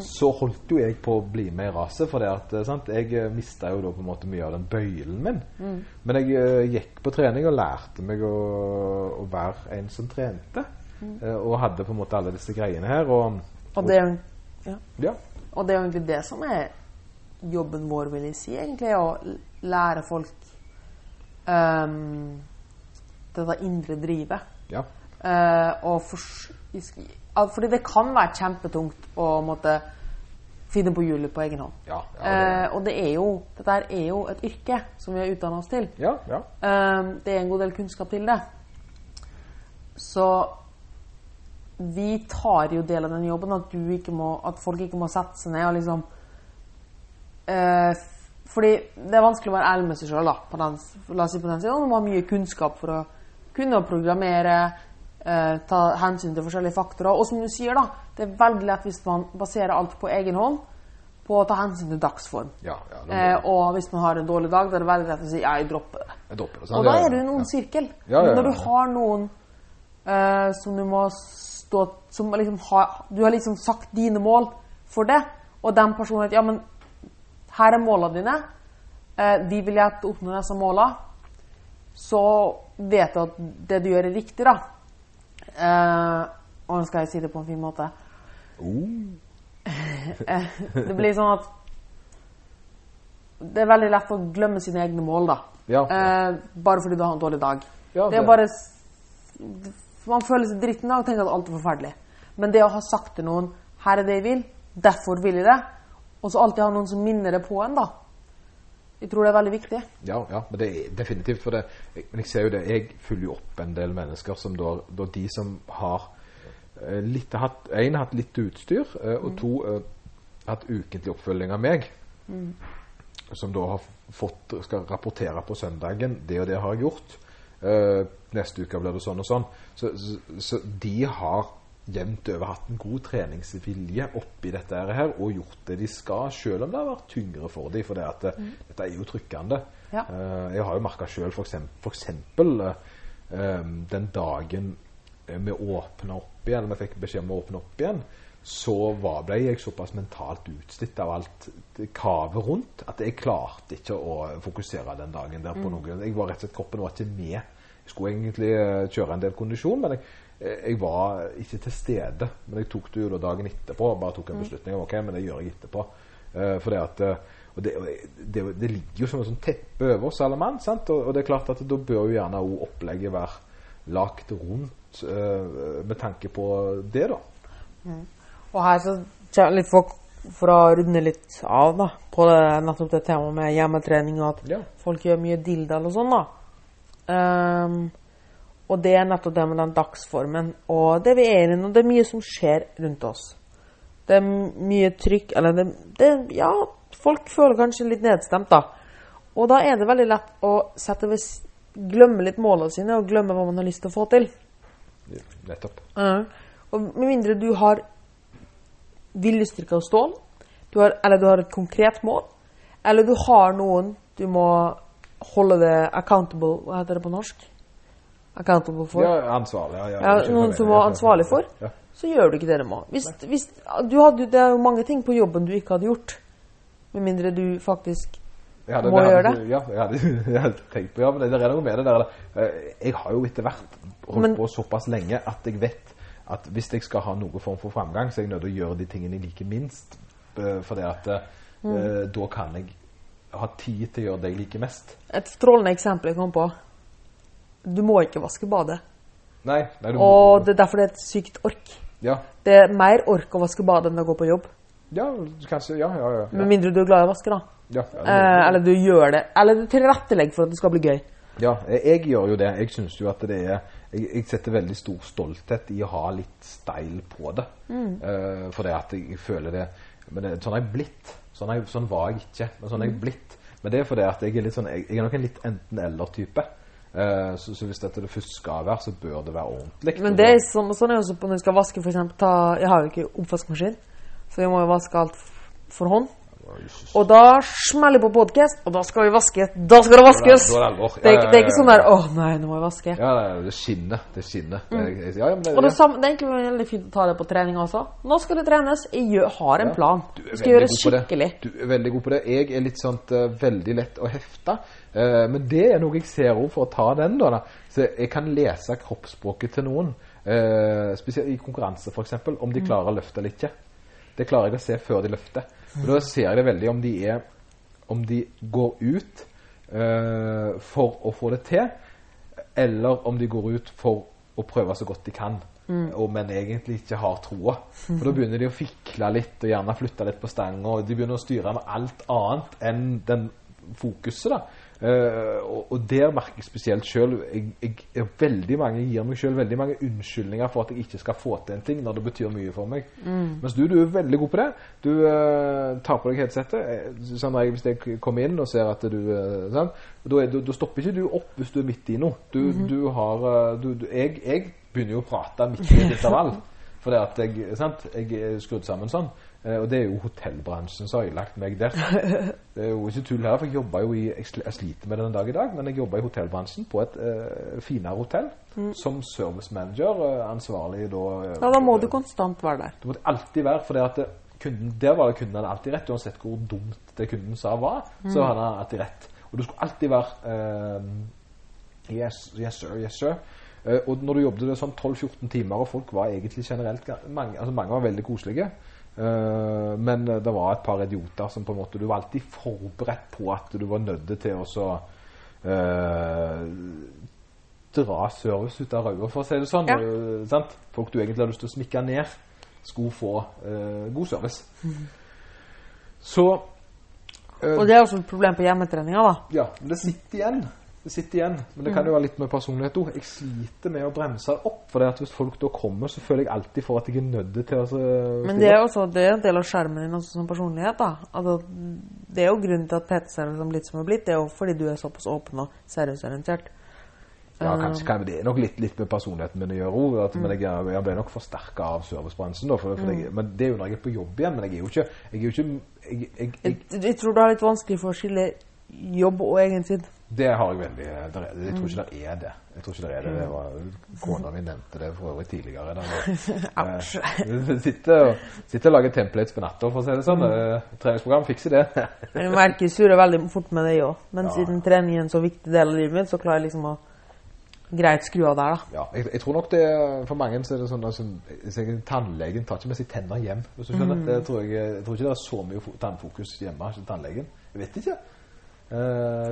Så holdt jo jeg på å bli med i raset, for det at eh, sant? jeg mista jo da på en måte mye av den bøylen min. Men jeg eh, gikk på trening og lærte meg å, å være en som trente. Eh, og hadde på en måte alle disse greiene her. Og, Og det, er, jo- ja. ja, og det er jo egentlig det som er jobben vår, vil jeg si. egentlig, Å lære folk um, dette indre drivet. ja, Og fors- fordi det kan være kjempetungt å måtte finne på hjulet på egen hånd. ja, ja, det, uh, og det er jo, dette er jo et yrke som vi har utdanna oss til. ja, ja. Eh, det er en god del kunnskap til det. Så vi tar jo del av den jobben, at, du ikke må, at folk ikke må sette seg ned og liksom Fordi det er vanskelig å være ærlig med seg sjøl, la oss si på den siden. Man må ha mye kunnskap for å kunne programmere, ta hensyn til forskjellige faktorer. Og som du sier, da, det er veldig lett hvis man baserer alt på egen hånd, på å ta hensyn til dagsform. ja, ja Eh, og hvis man har en dårlig dag, da er det veldig lett å si ja, jeg dropper det. jeg dropper det. Og da er du i en ja. sirkel. Ja, ja, Men når du har noen eh, som du må stå som liksom har, Du har liksom sagt dine mål for det, og den personen ja, men her er målene dine. Eh, vi vil jeg oppnå disse målene. Så vet du at det du gjør, er riktig, da. Eh, og nå skal jeg si det på en fin måte. Eh, det blir sånn at Det er veldig lett å glemme sine egne mål, da. Ja. Uh, bare fordi du har en dårlig dag. Ja, det er bare Man føler seg dritten da og tenker at alt er forferdelig. Men det å ha sagt til noen 'Her er det jeg vil. Derfor vil jeg det.' Og så alltid ha noen som minner det på en, da. Jeg tror det er veldig viktig. Ja, ja, men det er definitivt. For det, men jeg ser jo det, jeg følger jo opp en del mennesker som da, da de som har eh, litt, hatt, en, hatt litt utstyr, eh, og to eh, hatt ukentlig oppfølging av meg, som da har fått, skal rapportere på søndagen det og det har jeg gjort. Eh, neste uke blir det sånn og sånn. Så, så, så de har jevnt over hatt en god treningsvilje oppi dette her og gjort det de skal, selv om det har vært tyngre for dem. For det at, mm. dette er jo trykkende. Ja. Uh, jeg har jo merka sjøl f.eks. eh, den dagen vi åpna opp igjen, eller vi fikk beskjed om å åpne opp igjen, så var, ble jeg såpass mentalt utslitt av alt kavet rundt at jeg klarte ikke å fokusere den dagen der på Mm. noe. Jeg var rett og slett Kroppen var ikke med. Jeg skulle egentlig eh, kjøre en del kondisjon, men jeg, eh, jeg var ikke til stede. Men jeg tok det jo dagen etterpå. Bare tok en Mm. beslutning om ok, men det gjør jeg etterpå. Uh, for det at eh, og det, det, det ligger jo som et sånn teppe over oss alle mann. sant? Og, og det er klart at da bør jo gjerne òg opplegget være lagt rundt uh, med tanke på det, da. Og her så litt for, for å runde litt av da, på det, nettopp det temaet med hjemmetrening og at Ja. folk gjør mye dildal og sånn, da. Ehm, og det er nettopp det med den dagsformen og det vi er i nå. Det er mye som skjer rundt oss. Det er mye trykk Eller det, det Ja, folk føler kanskje litt nedstemt, da. Og da er det veldig lett å ved, glemme litt målene sine og glemme hva man har lyst til å få til. Nettopp. Ja. Og med mindre du har viljestyrke og stål, du har, eller du har et konkret mål, eller du har noen du må holde det accountable Hva heter det på norsk? Accountable for. Ja, ansvarlig. Ja, ja, Ja, noen som var ansvarlig for. Ja. Så gjør du ikke det du må. Hvis, hvis, du hadde, det er jo mange ting på jobben du ikke hadde gjort. Med mindre du faktisk ja, det, Må det, gjøre det. Ja, jeg hadde, jeg hadde tenkt på ja, men det, det er noe med det der. eh, Jeg har jo etter hvert holdt Men- på såpass lenge at jeg vet at hvis jeg skal ha noen form for framgang, så er jeg nødt til å gjøre de tingene jeg liker minst. eh, For det at eh, Mm. da kan jeg ha tid til å gjøre det jeg liker mest. Et strålende eksempel jeg kom på. Du må ikke vaske badet. Nei, nei du Og det er derfor det er et sykt ork. Ja, Det er mer ork å vaske badet enn å gå på jobb. ja, kanskje Ja, ja, ja. Med mindre du er glad i å vaske, da. ja, ja, Eh, eller du gjør det. Eller du tilrettelegger for at det skal bli gøy. Ja, jeg, jeg gjør jo det. Jeg syns jo at det er jeg, jeg setter veldig stor stolthet i å ha litt steil på det. Eh, for det at jeg, jeg føler det Men det, sånn har jeg blitt. Sånn, er, sånn var jeg ikke, men sånn er jeg blitt. Men det er fordi at jeg er litt sånn Jeg, jeg er nok en litt enten-eller-type. Eh, så, så hvis dette det første skal være, så bør det være ordentlig. Men det er sånn, sånn er også når du skal vaske, for eksempel. Ta, jeg har jo ikke oppvaskmaskin, så jeg må jo vaske alt for hånd. Og da smeller jeg på podcast, og da skal vi vaske. Da skal det vaskes! Er det alvor. Det er, ikke- det er ikke sånn der 'Å nei, nå må jeg vaske'. Ja, det, det skinner. Det skinner. Mm. Ja, det, Og det, samme, det er egentlig veldig fint å ta det på trening også. Nå skal det trenes. Jeg har en plan. du er skal gjøre det skikkelig. Du er veldig god på det. Jeg er litt sånn veldig lett å hefte. Eh, men det er noe jeg ser òg, for å ta den, da. da. Så jeg kan lese kroppsspråket til noen, uh, spesielt i konkurranse f.eks., om Mm. de klarer å løfte eller ikke. Det klarer jeg å se før de løfter. Og da ser jeg det veldig om de er Om de går ut uh, for å få det til, eller om de går ut for å prøve så godt de kan, og, men egentlig ikke har troa. For da begynner de å fikle litt og gjerne flytte litt på stanga, og de begynner å styre med alt annet enn den fokuset. da. Eh, og, og der merker jeg spesielt sjøl jeg, jeg, jeg, veldig mange gir meg sjøl veldig mange unnskyldninger for at jeg ikke skal få til en ting når det betyr mye for meg. Mens du, du er veldig god på det. Du uh, tar på deg headsetet. Eh, Sånn jeg- hvis jeg kommer inn og ser at du uh, sånn, da, er, du- da stopper ikke du opp hvis du er midt i noe. Du, du har du, du, jeg, jeg begynner jo å prate midt i et intervall. Fordi at jeg, sant? jeg er skrudd sammen sånn. Eh, og det er jo hotellbransjen som har ødelagt meg der. Det er jo ikke tull her, for jeg jobber jo i Jeg sliter med det den dag i dag, men jeg jobber i hotellbransjen på et eh, finere hotell. Som service manager, eh, ansvarlig da Ja, da må du konstant være der. du må alltid være, for det at kunden, der var det kunden hadde alltid rett. Uansett hvor dumt det kunden sa var, så hadde han alltid rett. Og du skulle alltid være eh, yes, yes sir, yes sir. Uh, og når du jobbet det sånn 12-14 timer, og folk var egentlig generelt mange, altså mange var veldig koselige, eh, men det var et par idioter som på en måte Du var alltid forberedt på at du var nødt til å så uh, dra service ut av røya, for å si det sånn. Ja. Uh? Folk du egentlig har lyst til å smikke ned, skulle få god service. Så eh, Og det er også et problem på hjemmetreninga, da. Ja, men det sitter igjen. Det sitter igjen. Men det kan jo være litt med personlighet òg. Jeg sliter med å bremse opp. For hvis folk da kommer, så føler jeg alltid for at jeg er nødt til å altså, Men det er jo også det er en del av skjermen din også som personlighet. da. Altså, det er jo grunnen til at PT ser liksom blitt som det har blitt. Det er jo fordi du er såpass åpen og seriøsorientert. Ja, Eh, kanskje, kan, det er nok litt, litt med personligheten min å gjøre òg. Mm. Men jeg, er- jeg ble nok forsterka av servicebransjen. Da, for, for jeg, men det er jo når jeg er på jobb igjen. Men jeg er jo ikke Jeg, er jo ikke, jeg, tror det er litt vanskelig for å skille jobb og egen tid. Det har jeg veldig er, Jeg tror ikke det er det. Jeg tror ikke det er det. det var, Kona mi nevnte det for øvrig tidligere. Ouch. Eh, sitter, og- sitter og lager templates på natta, for å si det sånn. Mm. Treningsprogram fikser det. Jeg merker jeg surrer veldig fort med det òg. Men Ja. siden trening er en så viktig del av livet mitt, så klarer jeg liksom å greit skru av der, da. Ja, jeg, jeg tror nok det For mange så er det sånn altså, Tannlegen tar ikke med seg tenner hjem. Hvis du skjønner. Det tror jeg, jeg tror ikke det er så mye tannfokus hjemme hos tannlegen. Jeg vet ikke. Eh,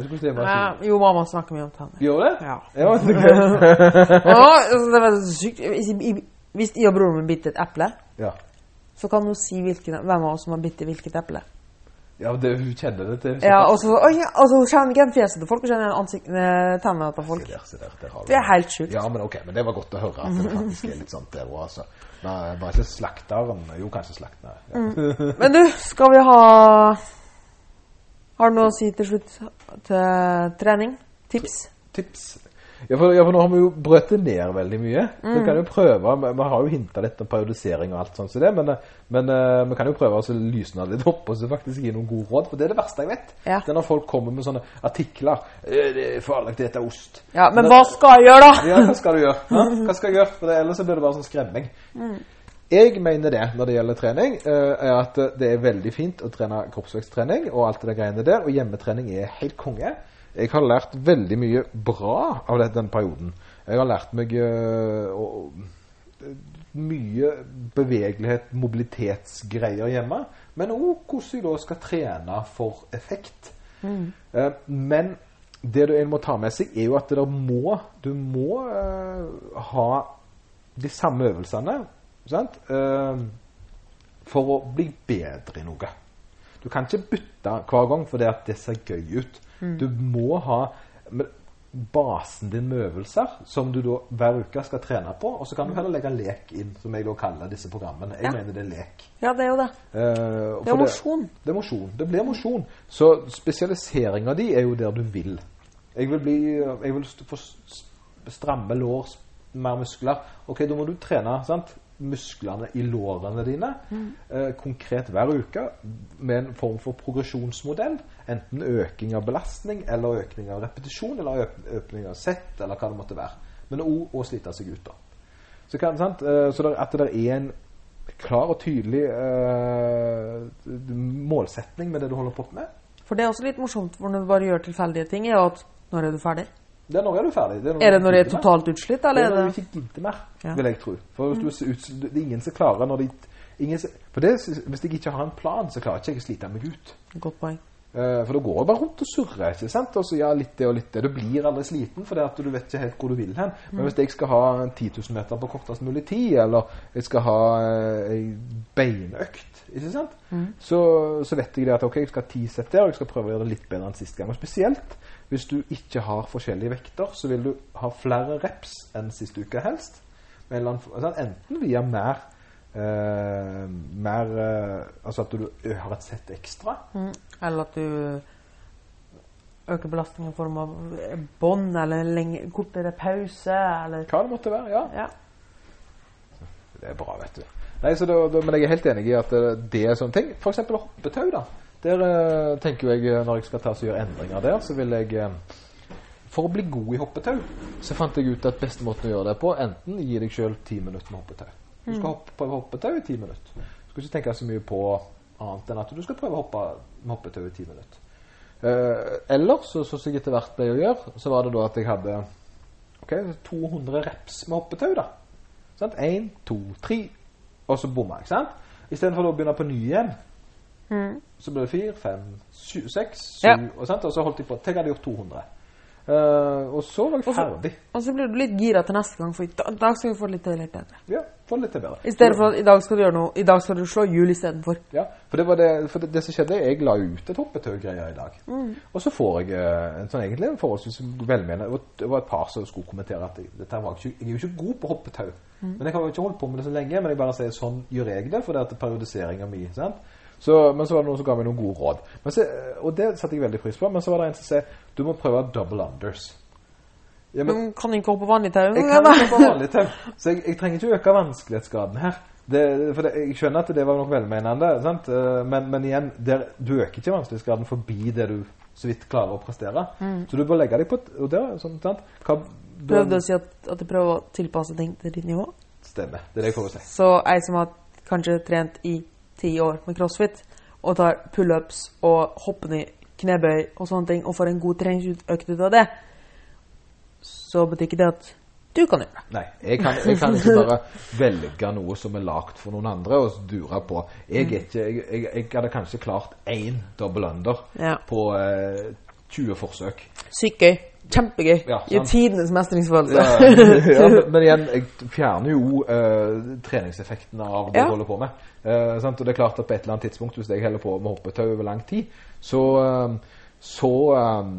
jeg det er jo, mamma snakker mye om tenner. Gjør det? Ja. Ja, det er gøy. Altså, det var sykt. Hvis, i- hvis jeg og broren min biter et eple, ja. så kan hun si hvilken, hvem av oss som har bitt hvilket eple. ja, det, hun kjenner det til. Ja, og så oi, altså, hun kjenner ikke igjen fjeset til folk, hun kjenner igjen ansikt- eh, tennene til folk. Se der, se der, der Det er helt sjukt. Ja, men ok, men det var godt å høre at det faktisk er litt sånt òg, altså. Nei, bare ikke slakteren. Jo, kanskje slakteren. Ja. Mm. Men du, skal vi ha Har du noe å si til slutt til trening? Tips? Tips? Ja for, ja, for nå har vi jo brøt det ned veldig mye. Mm. Vi kan jo prøve, vi, har jo hinta litt om periodisering og alt sånt så det, men, men uh, vi kan jo prøve å så lysne litt opp og så faktisk gi noen gode råd, for det er det verste jeg vet. Ja. Det er når folk kommer med sånne artikler. «Eh, Det er farlig å spise ost. Ja, men hva skal jeg gjøre, da? Ja, hva skal du gjøre? Hva skal jeg gjøre? For det, ellers så blir det bare sånn skremming. Jeg mener det når det gjelder trening, eh, er at det er veldig fint å trene kroppsveksttrening og alt det greiene der, og hjemmetrening er helt konge. Jeg har lært veldig mye bra av den perioden. Jeg har lært meg eh, mye bevegelighet, mobilitetsgreier hjemme, men òg hvordan jeg da skal trene for effekt. Mm. Men det du må ta med seg, er jo at må Du må eh, ha de samme øvelsene? Eh, for å bli bedre i noe. Du kan ikke bytte hver gang fordi at det ser gøy ut. Du må ha basen din med øvelser som du da hver uke skal trene på, og så kan du heller legge lek inn, som jeg da kaller disse programmene. Jeg Ja. mener det er lek. Ja, det er jo det. Uh, Det er mosjon. Det er mosjon. Det blir mosjon. Så spesialiseringa di er jo der du vil. Jeg vil bli Jeg vil få stramme lår, mer muskler. Ok, da må du trene sant? Musklene i lårene dine eh, konkret hver uke med en form for progresjonsmodell. Enten øking av belastning eller økning av repetisjon eller økning av sett eller hva det måtte være. Men òg å slite seg ut, da. Så, kan, sant? Eh, så der, at det er en klar og tydelig eh, målsetning med det du holder på med. For det er også litt morsomt, for når du bare gjør tilfeldige ting, er at når er du ferdig? Det er når er du ferdig. Det Er det når du er totalt utslitt, Det eller er er når du ikke gidder mer, Ja. vil jeg tro. For er så det er ingen som klarer når de ingen, For det, Hvis jeg ikke har en plan, så klarer ikke jeg å slite meg ut. Godt poeng. Uh, For da går jeg bare rundt og surrer. ikke sant? Og så ja, litt det og litt det. Du blir aldri sliten, for det at du vet ikke helt hvor du vil hen. Men hvis jeg skal ha 10 000 meter på kortest mulig tid, eller jeg skal ha ei uh, beinøkt, ikke sant? Så, så vet jeg det at ok, jeg skal ha ti sett der, og jeg skal prøve å gjøre det litt bedre enn sist gang. Og spesielt hvis du ikke har forskjellige vekter, så vil du ha flere reps enn sist uke helst. Sant? enten via mer eh, mer eh, Altså at du har et sett ekstra. Mm. Eller at du øker belastningen i form av bånd, eller lenge, kortere pause, eller Hva det måtte være, ja. Ja. Det er bra, vet du. Nei, så da, da, men jeg er helt enig i at det, det er sånne ting. Eksempel hoppetau, da. Der eh, tenker jeg, eh, når jeg skal ta og gjøre endringer der, så vil jeg eh, For å bli god i hoppetau, så fant jeg ut at beste måten å gjøre det på, enten gi deg sjøl ti minutter med hoppetau. Du skal hoppe, prøve hoppetau i ti minutter. Du skal ikke tenke så mye på annet enn at du skal prøve å hoppe med hoppetau i ti minutter. Eh, eller, så, så som jeg etter hvert ble å gjøre, så var det da at jeg hadde ok, 200 reps med hoppetau. da. Sant? Én, to, tre, og så bomma jeg. sant? Istedenfor å begynne på ny igjen, Mm. så ble det fire, fem, sju, seks, syv, Ja. og, og så holdt jeg på. Tenk, jeg hadde gjort 200. Uh, og så var jeg ferdig. Og så blir du litt gira til neste gang, for i dag- dag skal vi få litt, litt bedre. Ja, få det litt til bedre. I stedet for at i dag skal du gjøre noe I dag skal du slå hjul istedenfor. Ja, for det var det, det, det som skjedde, jeg la ut et hoppetau-greier i dag. Mm. Og så får jeg eh, en sånn egentlig en forholdsvis velmenende det var- Det var et par som skulle kommentere at jeg, dette var ikke, jeg er jo ikke god på hoppetau. Mm. Men jeg har jo ikke holdt på med det så lenge, men jeg bare sier sånn gjør jeg det, for det er periodiseringa mi. sant? Så, men så var det noen som ga meg noen gode råd. Men så, og det satte jeg veldig pris på. Men så var det en som sa du må prøve double unders. Ja, men Men kan ikke hoppe på vanlig tau? jeg kan ikke på vanlig tau, så jeg, jeg trenger ikke øke vanskelighetsgraden her. Det, for det, Jeg skjønner at det var nok velmenende? Eh, Men, men igjen, der, du øker ikke vanskelighetsgraden forbi det du så vidt klarer å prestere. Så du bør legge deg på Og det sånn, sant? Hva, Prøvde å si at, at du prøver å tilpasse ting til ditt nivå. Stemmer. Det er det jeg prøver å si. Så jeg som har kanskje trent i ti år med crossfit, og tar pullups og hoppende knebøy og sånne ting, og får en god treningsøkt ut av det, så betyr ikke det at du kan gjøre det. Nei, jeg kan, jeg kan ikke bare velge noe som er lagd for noen andre og dure på. Jeg, er ikke, jeg, jeg hadde kanskje klart én double under Ja. på eh, 20 forsøk. Sykt gøy. Kjempegøy. Ja, I tidenes mestringsfølelse. Ja, men, igjen, jeg fjerner jo uh, treningseffekten av det jeg holder på med. Uh, sant? Og det er klart at på et eller annet tidspunkt, hvis jeg holder på med hoppetau over lang tid, så, eh, så eh,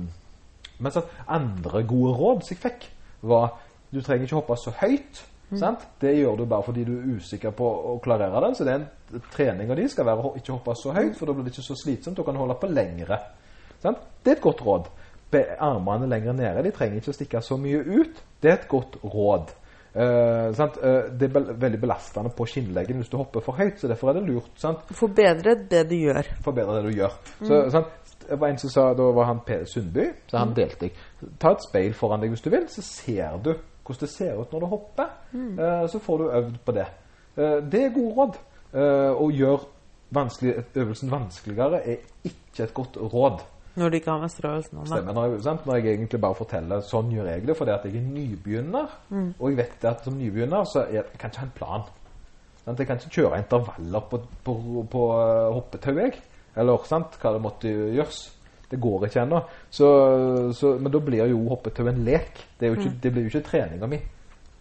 Men sant? andre gode råd som jeg fikk, var du trenger ikke hoppe så høyt. Sant? Det gjør du bare fordi du er usikker på å klarere den. Så det er en trening av de skal være å ikke hoppe så høyt, for da blir det ikke så slitsomt. Du kan holde på lengre. Sant? Det er et godt råd. Armene lenger nede. De trenger ikke å stikke så mye ut. Det er et godt råd. Eh? Eh, det er veldig belastende på skinnleggen hvis du hopper for høyt, så derfor er det lurt. Sant? Forbedre det du gjør. Forbedre det du gjør. Så, sant? Det var en som sa, Da var han Per Sundby, så han delte jeg. Ta et speil foran deg hvis du vil, så ser du hvordan det ser ut når du hopper. Eh, så får du øvd på det. Eh, det er gode råd. Eh, å gjøre vanskelig, øvelsen vanskeligere er ikke et godt råd. Når du ikke har menstruasjon. Stemmer. Når jeg, sant? når jeg egentlig bare forteller sånn gjør jeg det, fordi at jeg er nybegynner, og jeg vet at som nybegynner så er, jeg kan ikke ha en plan. Sant? Jeg kan ikke kjøre intervaller på, på, på eh, hoppetau, jeg. Eller sant? hva det måtte gjøres. Det går ikke ennå. Så, så, men da blir jo hoppetau en lek. Det, ikke, det blir jo ikke treninga mi.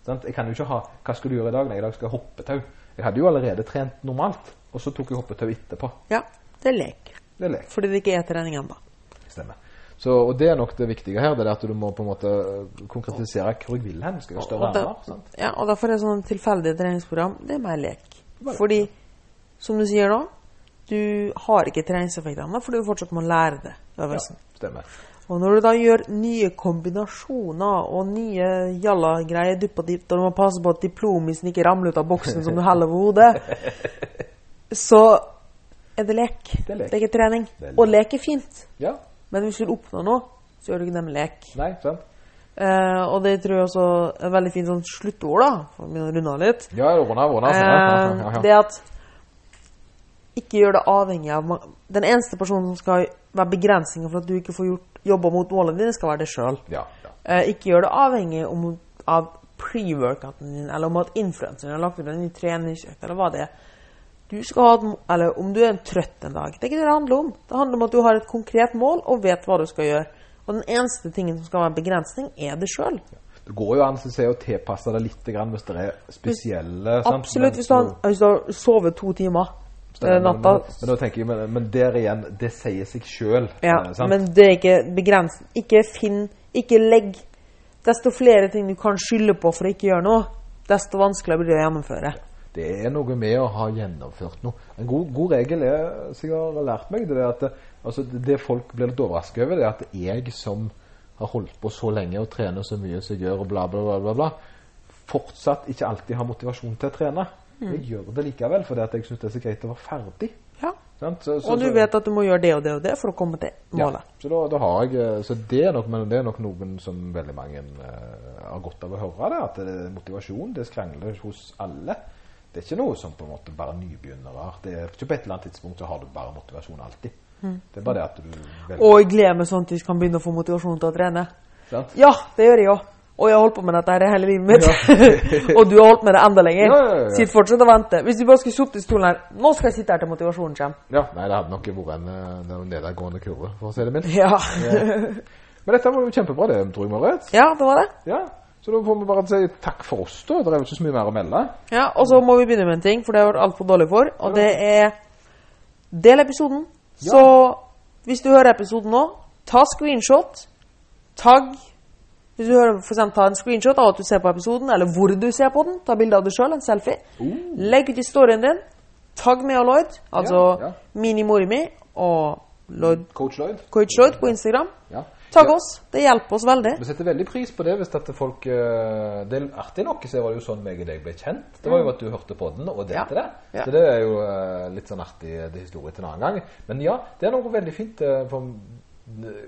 Sant? Jeg kan jo ikke ha Hva skal du gjøre i dag? Nei, i dag skal jeg hoppetau. Jeg hadde jo allerede trent normalt, og så tok jeg hoppetau etterpå. Ja, det er lek. Det er lek. Fordi det ikke er trening ennå. Stemmer. Så, og det er nok det viktige her, det er at du må på en måte konkretisere hvor jeg vil hen. Skal jeg større armer? sant? Ja, og derfor er sånn tilfeldig treningsprogram det er mer lek. Fordi, som du sier nå, du har ikke treningseffektene fordi du fortsatt må lære det. Ja, Stemmer. Og når du da gjør nye kombinasjoner og nye jalla-greier dupp og dipp, og du må passe på at diplomisen ikke ramler ut av boksen som du heller over hodet, så er det lek. Det er lek. Det er ikke trening. Det er lek. Og lek er fint. Ja. Men hvis du vil oppnå noe, så gjør du ikke det med lek. Nei, sant? Eh, og det tror jeg også er et veldig fint sånn sluttord, da, for å begynne å runde av litt. Ja, runde av, runde av. Det at ikke gjør det avhengig av Den eneste personen som skal være begrensninger for at du ikke får gjort jobba mot målene dine, skal være deg sjøl. ja, ja. Eh, ikke gjør det avhengig om, av pre-workouten din, eller om at influenseren har lagt ut en ny treningsøkt, eller hva det er. Du skal ha et, eller om du er trøtt en dag. Det er ikke det det handler om. Det handler om at du har et konkret mål og vet hva du skal gjøre. Og den eneste tingen som skal være en begrensning, er det sjøl. Det går jo an synes jeg, å tilpasse det litt grann hvis det er spesielle? Absolutt. Hvis du, har, hvis du har sovet to timer eh, men, natta, men, men jeg, men, men der igjen, det sier seg sjøl. Ja, men det er ikke begrenset. Ikke finn Ikke legg Desto flere ting du kan skylde på for å ikke gjøre noe, desto vanskeligere blir det å gjennomføre. Det er noe med å ha gjennomført noe. En god, god regel er, som jeg har lært meg, det er at altså, det- folk blir litt overrasket over, det er at jeg som har holdt på så lenge og trener så mye som jeg gjør, og bla, bla, bla, bla, bla fortsatt ikke alltid har motivasjon til å trene. Mm. Jeg gjør det likevel, fordi at jeg syns det er så greit å være ferdig. Ja. Så, så, Og du vet at du må gjøre det og det og det for å komme til målet. Ja, så da, da har jeg eh, Så det er nok, men det er nok noen som veldig mange uh, har godt av å høre. det, At det er motivasjon det skrangler hos alle. Det er ikke noe som på en måte bare nybegynnere har. Det er ikke på et eller annet tidspunkt så har du bare motivasjon alltid. Det er bare det at du velger. Og jeg gleder meg sånn at jeg kan begynne å få motivasjon til å trene. Sant? Ja, det gjør jeg òg. Og jeg har holdt på med dette hele livet mitt. Ja. og du har holdt med det enda lenger. Ja, ja, ja, ja. Sitt fortsatt og vente. Hvis du bare skulle sittet i stolen her Nå skal jeg sitte her til motivasjonen kommer. Ja, nei, det hadde nok vært en, eh, en nedadgående kurve, for å si det mildt. Ja. Men dette var jo kjempebra, det, tror jeg, Marit. ja, det var det. Ja. Så da får vi bare si takk for oss, da. Det er jo ikke så mye mer å melde. Ja, Og så må vi begynne med en ting, for det har vært altfor dårlig for. Og det er Del episoden. Ja. Så hvis du hører episoden nå, ta screenshot. Tagg Hvis du hører for eksempel, ta en screenshot av at du ser på episoden, eller hvor du ser på den. Ta bilde av deg sjøl, en selfie. Legg ut i storyen din. Tagg meg og Lloyd, altså Ja, ja. Mini Morimi og Lloyd Coach Lloyd. Coach Lloyd på Instagram. Ja. Tagg oss. Det hjelper oss veldig. Vi setter veldig pris på det hvis at folk eh, Det er artig nok, så var det jo sånn meg og deg ble kjent. Det var jo at du hørte på den og delte Ja. det. Så det er jo eh, litt sånn artig eh, det historie til en annen gang. Men ja, det er noe veldig fint. For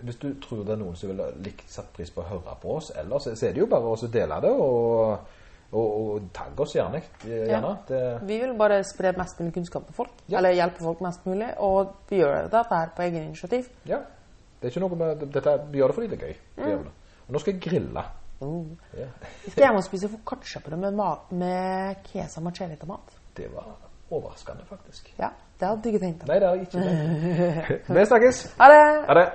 hvis du tror det er noen som ville likt satt pris på å høre på oss, ellers så er det jo bare å så dele det og, og, og tagge oss gjerne. gjerne. Det, Vi vil bare spre mest mulig kunnskap til folk. Ja. Eller hjelpe folk mest mulig. Og vi gjør dette her på egen initiativ. ja. Det er ikke noe med dette, Vi gjør det fordi det er gøy. Gjør. Og nå skal jeg grille. Mm. Yeah. Skal jeg må spise foccacciabrød med, ma- med kesa marcelli-tomat. Det var overraskende, faktisk. Ja, det hadde du ikke tenkt deg. Nei, det har jeg ikke. Vi snakkes. Ha det! Ha det.